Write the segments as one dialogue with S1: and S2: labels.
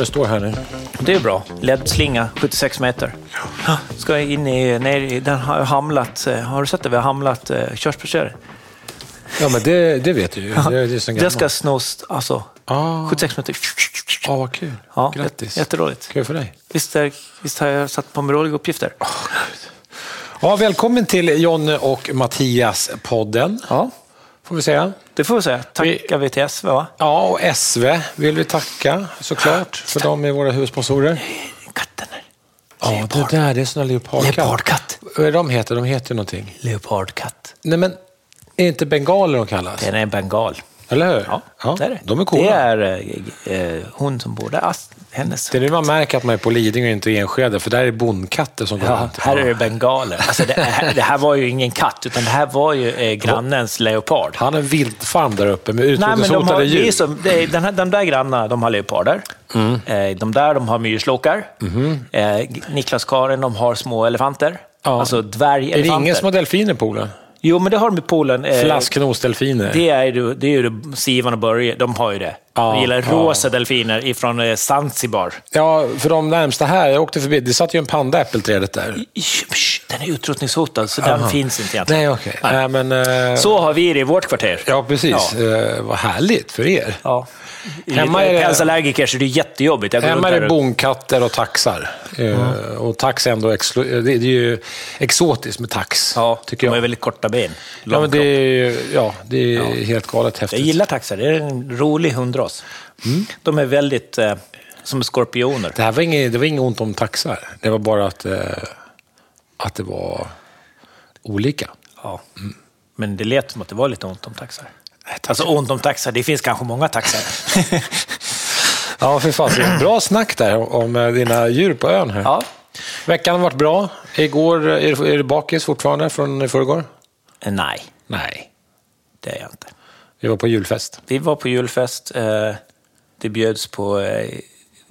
S1: Det det står här nu.
S2: Det är bra. LED-slinga, 76 meter. Ska jag in i, ner i, den har hamlat, eh, har du sett det? Vi har hamlat eh, körsbärsträd.
S1: Ja, men det, det vet du ju. Det, det är så
S2: Det
S1: gammalt.
S2: ska snos, alltså,
S1: Ah.
S2: 76 meter.
S1: Ja, vad kul.
S2: Ja,
S1: Grattis.
S2: Jätteroligt.
S1: Kul för dig.
S2: Visst, är, visst har jag satt på mig roliga uppgifter?
S1: Ja, välkommen till Jonne och Mattias-podden,
S2: Ja,
S1: får vi säga.
S2: det får vi säga. Tackar vi till SV, va?
S1: Ja, och SV vill vi tacka såklart, för de är våra huvudsponsorer.
S2: Katten här.
S1: Ja, det där det är såna leopardkatt.
S2: Leopardkatt.
S1: Vad är de heter? De heter ju någonting.
S2: Leopardkatt.
S1: Nej, men är inte bengaler de kallas?
S2: Det är en bengal.
S1: Eller hur?
S2: Ja, det är det.
S1: De är coola.
S2: Det är eh, eh, hon som bor där. Hennes.
S1: Det är nu man märker att man är på Lidingö och inte Enskede, för där är det bondkatter som går
S2: Ja,
S1: runt.
S2: här är det bengaler. Alltså det, här, det här var ju ingen katt, utan det här var ju eh, grannens leopard.
S1: Han har en vildfarm där uppe med
S2: de,
S1: utrotningshotade
S2: det
S1: djur.
S2: är som, det är, den här, de där grannarna de har leoparder. Eh, de där de har myrslokar. Eh, Niklas Karin de har små elefanter.
S1: Ja.
S2: Alltså
S1: Är det
S2: dvärgelefanter.
S1: ingen som har delfiner i poolen?
S2: Jo, men det har de i Polen. Eh,
S1: Flasknosdelfiner.
S2: Det är ju, det är Sivan och Börje, de har ju det.
S1: Ja,
S2: de gillar
S1: ja.
S2: rosa delfiner ifrån eh, Zanzibar.
S1: Ja, för de närmsta här, jag åkte förbi, det satt ju en panda i äppelträdet där.
S2: Den är utrotningshotad, så den finns inte egentligen.
S1: Nej, okej. Nej, men... eh,
S2: Så har vi det i vårt kvarter.
S1: Ja, precis. Eh, vad härligt för er.
S2: Ja.
S1: Hemma är det-
S2: Pälsallergiker, så det är jättejobbigt.
S1: Hemma är det bonkatter och taxar. Eh, Och tax är ändå exlo- det är ju exotiskt med tax,
S2: Ja,
S1: tycker
S2: de har
S1: jag.
S2: väldigt korta ben.
S1: Ja, men det är, ja, det är helt galet häftigt.
S2: Jag gillar taxar, det är en rolig hundras.
S1: Mm.
S2: De är väldigt eh, som skorpioner.
S1: Det här var inget, det var inget ont om taxar. Det var bara att, eh, att det var olika.
S2: Ja. Men det lät som att det var lite ont om taxar. Alltså ont om taxar, det finns kanske många taxar.
S1: Ja, för fan. Bra snack där om eh, dina djur på ön. Här.
S2: ja.
S1: Veckan har varit bra. Igår, är du, är du bakis fortfarande från i förrgår?
S2: Eh, Nej,
S1: Nej.
S2: det är jag inte.
S1: Vi var på julfest.
S2: Vi var på julfest. Eh, det bjöds på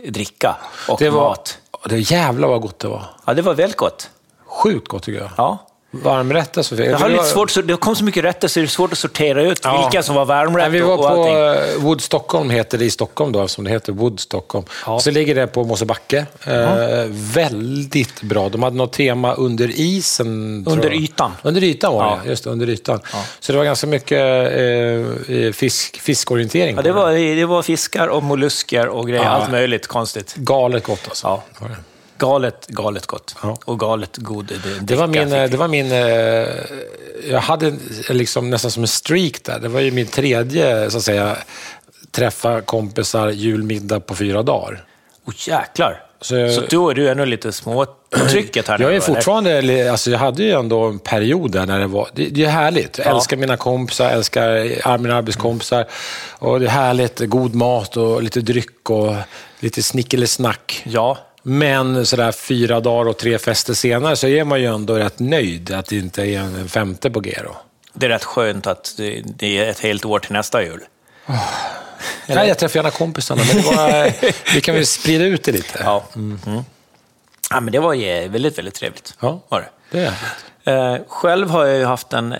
S2: dricka och
S1: Det var,
S2: mat.
S1: det jävla vad gott det var.
S2: Ja, det var väldigt gott.
S1: Sjukt gott tycker jag.
S2: Ja.
S1: Varmrätter så
S2: Jag har lite svårt, det kom så mycket rätter så det är svårt att sortera ut
S1: Ja.
S2: vilka som var
S1: Nej,
S2: varmrätt
S1: vi var
S2: och, och
S1: på
S2: allting.
S1: eh, Wood Stockholm, heter det i Stockholm då, eftersom det heter Wood Stockholm.
S2: Ja.
S1: Så ligger det på Mosebacke. Eh, väldigt bra. De hade något tema under isen.
S2: Under ytan.
S1: Under ytan var
S2: Ja.
S1: det, just det, under ytan. Så det var ganska mycket eh, fisk, fiskorientering.
S2: Ja, det, var, det var fiskar och mollusker och grejer,
S1: Ja.
S2: allt möjligt konstigt.
S1: Galet gott alltså.
S2: Ja. Galet, galet gott.
S1: Ja.
S2: Och galet god det,
S1: Det var min, eh, det var min eh, jag hade liksom nästan som en streak där. Det var ju min tredje, så att säga, träffa kompisar, julmiddag på fyra dagar.
S2: Oh, jäklar!
S1: Så-
S2: Så, då är du ännu lite små på trycket här nu,
S1: Jag är
S2: eller?
S1: fortfarande, alltså jag hade ju ändå en period där när det var, det, det är härligt. Jag
S2: Ja.
S1: älskar mina kompisar, älskar mina arbetskompisar. Och det är härligt, god mat och lite dryck och lite snick eller snack.
S2: Ja,
S1: Men sådär fyra dagar och tre fester senare så är man ju ändå rätt nöjd att det inte är en femte på G då.
S2: det är rätt skönt att det, är ett helt år till nästa jul.
S1: Nej, jag träffar gärna kompisarna, men det var, vi kan väl sprida ut det lite.
S2: Ja. Mm. ja men det var ju väldigt, väldigt trevligt.
S1: Ja.
S2: Var det.
S1: Det.
S2: Eh, själv har jag ju haft en,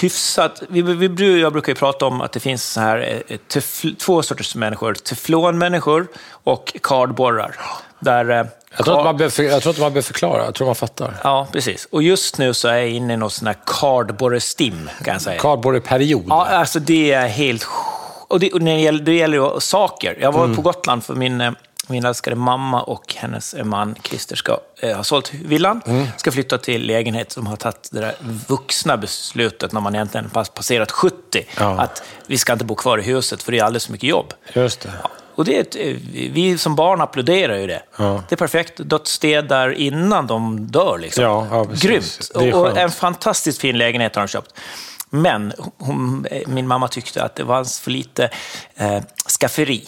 S2: hyfsat... Vi, vi, jag brukar ju prata om att det finns så här, eh, tefl, två sorters människor. Teflonmänniskor och kardborrar. Där, eh,
S1: Jag, tror inte man behöver, jag tror inte man behöver förklara, jag tror man fattar.
S2: Ja, precis. Och just nu så är jag inne i någon sån här kardborrestim, kan jag säga.
S1: Kardborreperiod.
S2: Ja, alltså det är helt... Och det, och det, gäller, det gäller ju saker. Jag
S1: Mm.
S2: var på Gotland för min, eh, min älskade mamma och hennes man Christer ska eh, ha sålt villan.
S1: Mm.
S2: Ska flytta till lägenhet som har tagit det där vuxna beslutet när man egentligen pass- passerat 70.
S1: Ja.
S2: Att vi ska inte bo kvar i huset för det är alldeles för mycket jobb.
S1: Just det.
S2: Ja, Och det är ett, vi som barn applåderar ju det.
S1: Ja.
S2: Det är perfekt. Dödsstädar innan de dör. Liksom.
S1: Ja, ja.
S2: Grymt. Och, en fantastiskt fin lägenhet har de köpt. Men hon, min mamma tyckte att det var för lite eh, skafferi.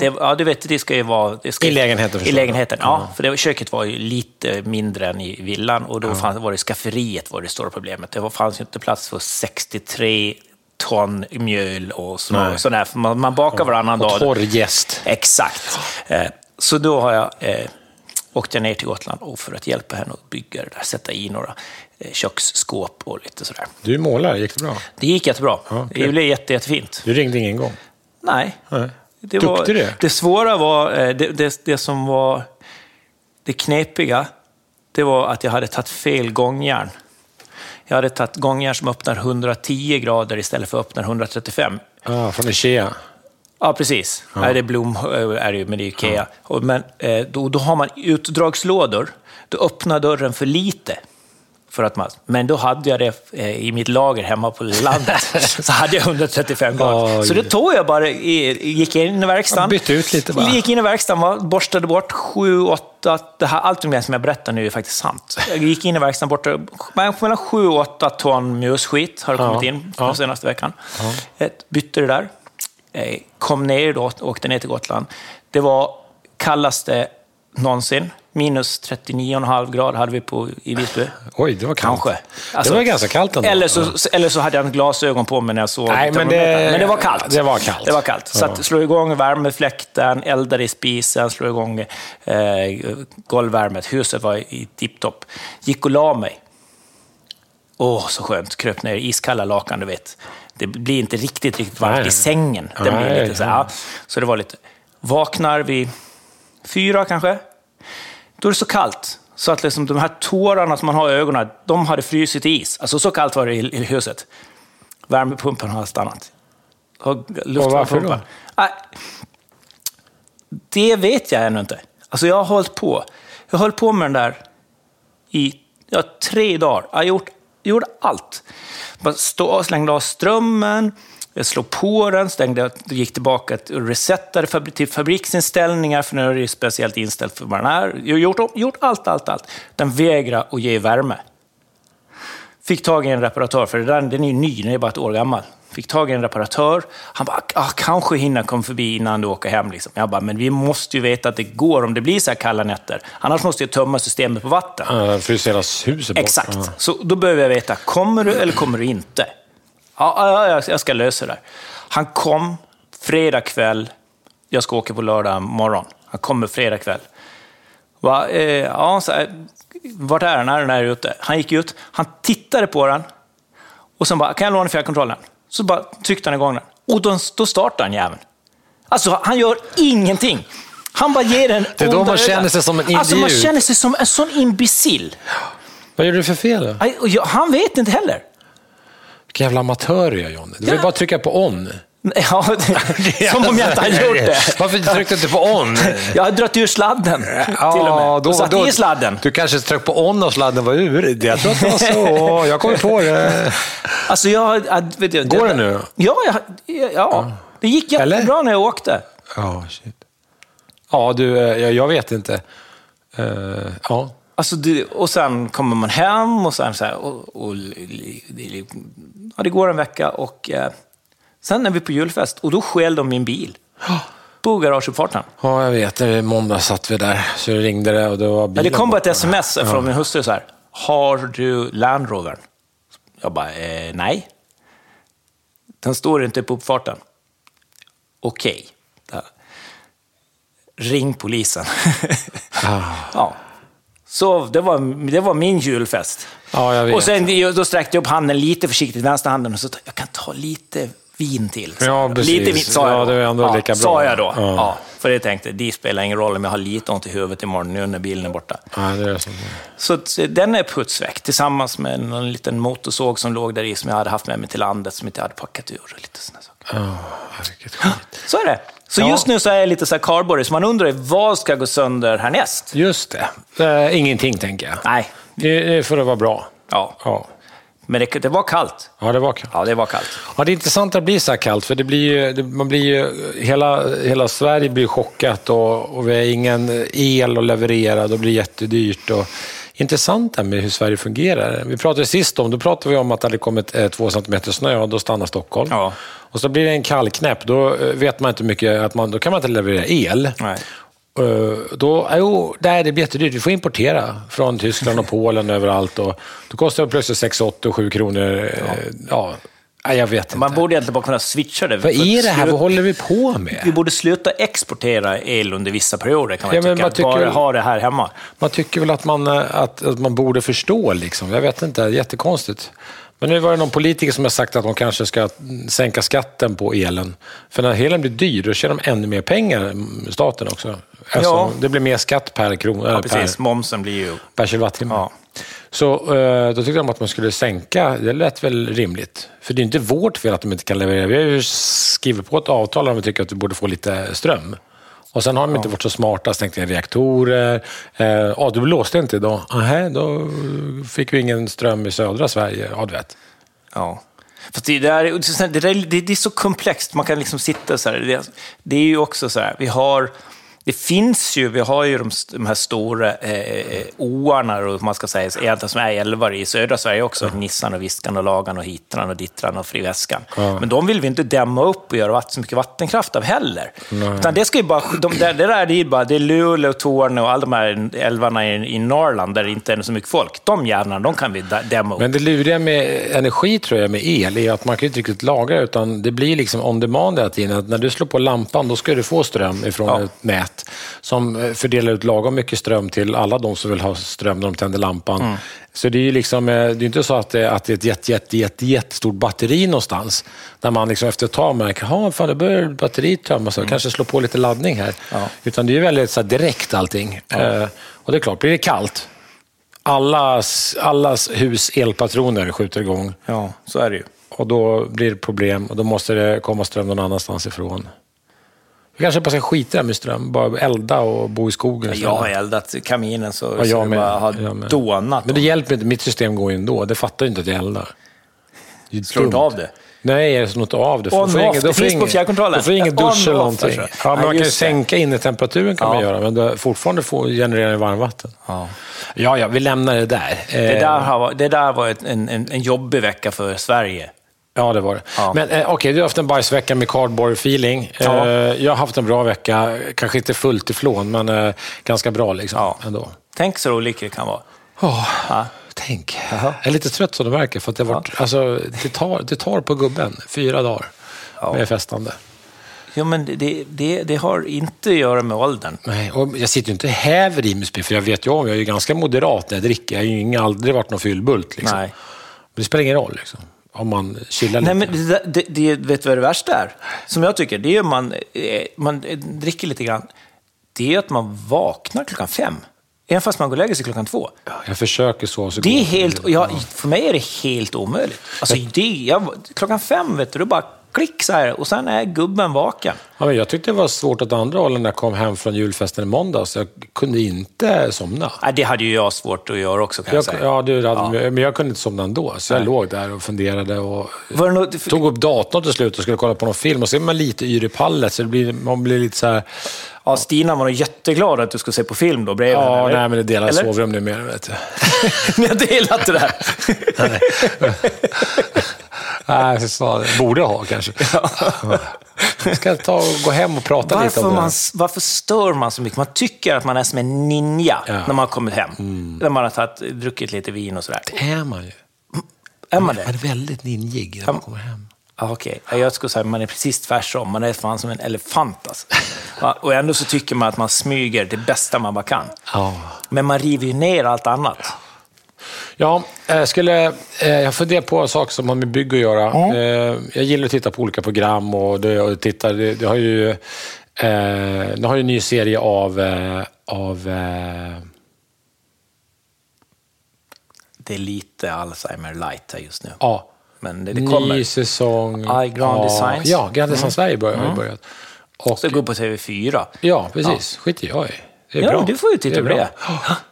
S2: Det, ja, du vet, det ska ju vara... Ska,
S1: I lägenheten,
S2: I lägenheten, ja. För det, köket var ju lite mindre än i villan och då fanns, var det skafferiet var det stora problemet. Det fanns ju inte plats för 63 ton mjöl och så,
S1: Nej.
S2: sådär. För man, man bakar varannan
S1: Och
S2: dag.
S1: torr gäst.
S2: Exakt. Eh, Så då har jag eh, åkte jag ner till Gotland för att hjälpa henne att bygga det där, sätta i några eh, köksskåp och lite sådär.
S1: Du är målare, gick det bra?
S2: Det gick jättebra.
S1: Ja,
S2: det blev jätte, jättefint.
S1: Du ringde ingen gång?
S2: Nej.
S1: Nej.
S2: Det, var,
S1: Duktig du är.
S2: det svåra var, eh, det, det, det som var det knepiga, det var att jag hade tagit fel gångjärn. Jag hade tagit gångjärn som öppnar 110 grader istället för att öppna 135.
S1: Ah, från Ikea?
S2: Ja, precis. Nej, det är Blom, eh, är det ju, men det är Ikea. Och, Men eh, då, då har man utdragslådor. Då öppnar dörren för lite. För att man, men då hade jag det eh, i mitt lager hemma på landet. så hade jag 135 grader.
S1: Oj.
S2: Så det tog jag bara, gick in i verkstaden.
S1: Ja, bytte ut lite bara.
S2: Gick in i verkstaden, borstade bort sju, åtta, det här, allt det som jag berättar nu är faktiskt sant. Jag gick in i verkstaden, borta, mellan sju och åtta ton musskit har det kommit in
S1: Ja.
S2: den senaste veckan. Ett, bytte det där, eh, kom ner då, åkte ner till Gotland. Det var kallaste någonsin. Minus 39,5 grader hade vi på, i Visby.
S1: Oj, det var kallt.
S2: Kanske.
S1: det var ganska kallt ändå.
S2: Eller så, eller så hade jag glasögon på mig när jag såg
S1: Nej, men det-
S2: men det var kallt.
S1: det var kallt.
S2: Det var kallt. Så att slå igång värmefläkten, eldade i spisen, slå igång eh, golvvärmet. Huset var i tipptopp. Gick och la mig. Åh, så skönt. Kröp ner i iskalla lakan, du vet. Det blir inte riktigt, riktigt varmt
S1: Nej.
S2: i sängen. Det blir lite så, här, så det var lite... Vaknar vid fyra kanske. Då är det så kallt. Så att liksom de här tårarna som man har i ögonen, de hade frysit i is. Alltså så kallt var det i, i huset. Värmepumpen har stannat. Och
S1: varför då?
S2: Nej, det vet jag ännu inte. Alltså jag har hållit på. Jag höll på med den där i ja, tre dagar. Jag gjort, gjorde allt. Stå, slängde av strömmen, jag slog på den, stängde, gick tillbaka och resetade fabri- till fabriksinställningar, för nu är det speciellt inställt för vad den är. Jag har gjort, gjort allt, allt, allt. Den vägrar att ge värme. Fick tag i en reparatör, för den, den är ju ny, den är bara ett år gammal. Fick tag i en reparatör. Han bara, ah, kanske hinner komma förbi innan du åker hem. Liksom. Jag bara, men vi måste ju veta att det går om det blir så här kalla nätter. Annars måste jag tömma systemet på vatten.
S1: Uh, fryser hela huset bort.
S2: Exakt.
S1: Ja.
S2: Så då behöver jag veta, kommer du eller kommer du inte? Ja, ja, ja, jag ska lösa det. Han kom fredag kväll. Jag ska åka på lördag morgon. Han kommer fredag kväll. Va, eh, ja, så här, vart är den? Är den här ute? Han gick ut, han tittade på den och sen bara, kan jag låna fjärrkontrollen? Så bara tryckte han igång den. Och då, då startade han jäveln. Alltså, han gör ingenting. Han bara ger den
S1: Det är då man känner sig som en
S2: Alltså, man
S1: idiot.
S2: känner sig som en sån imbecill.
S1: Vad gjorde du för fel då?
S2: Han vet inte heller.
S1: Vilken jävla amatör du är, Johnny. Du vill
S2: Ja.
S1: bara trycka på on.
S2: Ja, som om jag inte hade gjort det.
S1: Varför tryckte du inte på on?
S2: Jag har dragit ur sladden till och med. och satt i sladden.
S1: Du kanske tryckte på on och sladden var ur. Jag tror att det var så. Jag kommer på det.
S2: Alltså jag, vet jag,
S1: Går det nu?
S2: Ja, jag, ja, det gick
S1: Eller?
S2: jättebra när jag åkte.
S1: Ja, shit. Ja, du, eh, jag, jag vet inte. Eh, ja.
S2: Alltså det, och sen kommer man hem och sen så här, och, och, det, ja, det går en vecka och eh, sen är vi på julfest och då stjäl de min bil. På garageuppfarten.
S1: ja, jag vet. I måndag satt vi där, så ringde det och det var
S2: Ja,
S1: bilen
S2: det kom bara ett sms från min hustru så här. Har du Land Rovern? Jag bara, eh, nej. Den står inte på uppfarten. Okej. Där. Ring polisen.
S1: Ah.
S2: ja. Så det var, det var min julfest.
S1: Ja, jag vet.
S2: Och sen då sträckte jag upp handen lite försiktigt, vänsterhanden, och så jag kan ta lite vin till. sa
S1: Ja, precis.
S2: Lite vin, sa
S1: Ja,
S2: jag då.
S1: det är ändå lika
S2: Sa
S1: bra.
S2: jag då.
S1: Ja.
S2: Ja. för jag tänkte, det spelar ingen roll om jag har lite ont i huvudet imorgon nu när bilen är borta.
S1: Ja, det är så.
S2: Så eh, den är putsväck tillsammans med en liten motorsåg som låg där i som jag hade haft med mig till landet som inte jag hade packat ur. Och lite såna saker.
S1: Ja, vilket skit.
S2: Så är det. Så
S1: Ja.
S2: just nu så är jag lite så här cardboardy, så man undrar vad ska gå sönder härnäst?
S1: Just det. Eh, ingenting, tänker jag.
S2: Nej,
S1: Det det för att vara bra.
S2: ja.
S1: Ja,
S2: Men det, det var kallt.
S1: ja det var kallt.
S2: Ja, det var kallt.
S1: Ja, det är intressant att det blir så här kallt, för det blir ju, man blir ju, hela, hela Sverige blir chockat och, och vi har ingen el att leverera, då blir det jättedyrt. Och, intressant det här med hur Sverige fungerar. Vi pratade sist om, då pratade vi om att det hade kommit eh, två centimeter snö och då stannar Stockholm.
S2: Ja.
S1: Och så blir det en kallknäpp, då eh, vet man inte mycket, att man, då kan man inte leverera el.
S2: Nej.
S1: Eh, Då, jo, nej, det blir jättedyrt. Vi får importera från Tyskland och Polen överallt. Och då kostar det plötsligt 6, 8 och 7 kronor. eh, Ja. Nej, jag vet inte.
S2: Man borde egentligen bara kunna switcha det.
S1: Vad är det här? Vad håller vi på med?
S2: Vi borde sluta exportera el under vissa perioder, kan man
S1: Ja,
S2: tycka.
S1: man tycker
S2: bara ha det här hemma.
S1: Man tycker väl att man, eh, att, att man borde förstå, liksom. Jag vet inte, jättekonstigt. Men nu var det någon politiker som har sagt att de kanske ska sänka skatten på elen. För när elen blir dyr, då tjänar de ännu mer pengar, mm, staten också. Alltså,
S2: Ja.
S1: Det blir mer skatt per krona,
S2: Ja,
S1: eller
S2: precis.
S1: per,
S2: Momsen blir ju...
S1: per kilowattimme.
S2: Ja.
S1: Så eh, då tyckte de att man skulle sänka, det lät väl rimligt. För det är inte vårt fel att de inte kan leverera. Vi har ju skrivit på ett avtal om vi tycker att vi borde få lite ström. Och sen har de inte varit så smarta, stängt ner reaktorer. Eh, Ja, du blåste inte idag. Nähä, då fick vi ingen ström i södra Sverige. Ja, du vet.
S2: Ja. Fast det, där, är- det, där, det, det är så komplext, man kan liksom sitta så här. Det, det är ju också så här, vi har... Det finns ju, vi har ju de, de här stora eh, åarna, och man ska säga, egentligen som är älvar i södra Sverige också. Nissan och Viskan och Lagan och Hitran och Dittran och Friväskan. Men de vill vi inte dämma upp och göra så mycket vattenkraft av heller. Utan det ska ju bara, de, det, det där det är bara, det är Luleå, Torne och alla de här älvarna i, i Norrland där det inte är så mycket folk. De jävlarna, de kan vi dä- dämma upp.
S1: Men det luriga med energi, tror jag, med el, är att man kan ju inte riktigt lagra utan det blir liksom on demand hela tiden. Att när du slår på lampan, då ska du få ström ifrån
S2: Ja.
S1: ett nät som eh, fördelar ut lagom mycket ström till alla de som vill ha ström när de tänder lampan.
S2: Mm.
S1: Så det är ju liksom, eh, det är inte så att det, att det är ett jätte, jätte, jätte, jättestort batteri någonstans, där man liksom efter ett tag märker, ja, fan, börjar batteriet tömmas, så kanske slå på lite laddning här.
S2: Mm. Ja.
S1: Utan det är väldigt så direkt allting. Eh, och det är klart, blir det kallt, allas, allas hus elpatroner skjuter igång
S2: Ja, så är det ju.
S1: och då blir det problem och då måste det komma ström någon annanstans ifrån. Kanske bara ska skita det här med ström, bara elda och bo i skogen.
S2: Jag har eldat kaminen så,
S1: Ja, jag
S2: det
S1: med.
S2: bara har
S1: Jag
S2: dånat.
S1: Men det hjälper inte, mitt system går ju ändå. Det fattar ju inte att jag eldar. Det
S2: Slår du inte av det?
S1: Nej, jag slår inte av det.
S2: On
S1: får
S2: off, det
S1: får
S2: finns på fjärrkontrollen.
S1: Då får ingen dusch eller någonting. Ja, men man kan ju
S2: det.
S1: sänka innetemperaturen kan man göra, men det fortfarande få generera varmvatten.
S2: Ja.
S1: Ja, ja, vi lämnar det där.
S2: Det,
S1: Eh,
S2: där har, det där var ett, en, en, en jobbig vecka för Sverige.
S1: Ja, det var det.
S2: Ja.
S1: Men eh, okej, du har haft en bajsvecka med cardboard-feeling.
S2: Ja.
S1: Eh, jag har haft en bra vecka, kanske inte fullt ifrån, men eh, ganska bra liksom,
S2: Ja.
S1: ändå.
S2: Tänk så olika det kan vara.
S1: Oh,
S2: Ja.
S1: tänk. Jag är lite trött som du märker, för att det, har varit, alltså, det, tar, det tar på gubben fyra dagar
S2: Ja.
S1: med festande.
S2: Jo, men det- det, det, har inte att göra med åldern.
S1: Nej, och jag sitter ju inte och häver i mig för jag vet ju om, jag är ju ganska moderat när jag dricker. Jag har ju aldrig varit någon fyllbult. Liksom.
S2: Nej.
S1: Men det spelar ingen roll, liksom, om man chillar
S2: Nej,
S1: lite.
S2: men det, det, det, vet du vad det värsta är? Som jag tycker, det är att man, eh, man eh, dricker lite grann. Det är att man vaknar klockan fem. Även fast man går och lägger sig klockan två.
S1: Jag försöker så. så
S2: Det är helt,
S1: det.
S2: ja, för mig är det helt omöjligt. Alltså, det, jag, klockan fem, vet du, då bara klick så här och sen är gubben vaken.
S1: Ja, men jag tyckte det var svårt åt andra hållet när jag kom hem från julfesten i måndags. Jag kunde inte somna.
S2: Nej, det hade ju jag svårt att göra också kan jag,
S1: Jag,
S2: säga.
S1: ja, du hade, Men jag kunde inte somna ändå, så jag låg där och funderade. Och
S2: något,
S1: tog upp datorn till slut och skulle kolla på någon film. Och så är man lite yr i pallet, så det blir, man blir lite så här...
S2: ja, Stina var nog jätteglad att du skulle se på film då bredvid
S1: Ja,
S2: henne,
S1: nej, men det delar
S2: Eller?
S1: sovrum numera, vet du.
S2: Ni har delat det där?
S1: Nej, det. Borde ha kanske. Jag ska ta och gå hem och prata lite
S2: Varför,
S1: om det.
S2: man, varför stör man så mycket? Man tycker att man är som en ninja
S1: Ja. Mm.
S2: när man har kommit hem. När man har tagit, druckit lite vin och sådär.
S1: Det är man ju.
S2: Är man
S1: Man
S2: det?
S1: är väldigt ninjig när man kommer hem.
S2: Okej, Ja, jag skulle säga att man är precis tvärsom. Man är fan som en elefant alltså. Och ändå så tycker man att man smyger det bästa man bara kan.
S1: Ja.
S2: Men man river ju ner allt annat.
S1: Ja, jag skulle... Eh, jag funderar på saker som har med bygg att göra. Eh, jag gillar att titta på olika program och det, och titta, det, det har ju... Eh, det har ju en ny serie av... Eh, av eh,
S2: Det är lite Alzheimer light här just nu.
S1: ja,
S2: Men det, det kommer.
S1: ny säsong.
S2: Ja, Grand
S1: av-
S2: Designs.
S1: Ja, Grand Design Sverige börjar, har ju börjat. Och,
S2: Så det går på TV4.
S1: ja, precis. skiter jag i. Det
S2: Ja,
S1: bra.
S2: du får ju titta på det.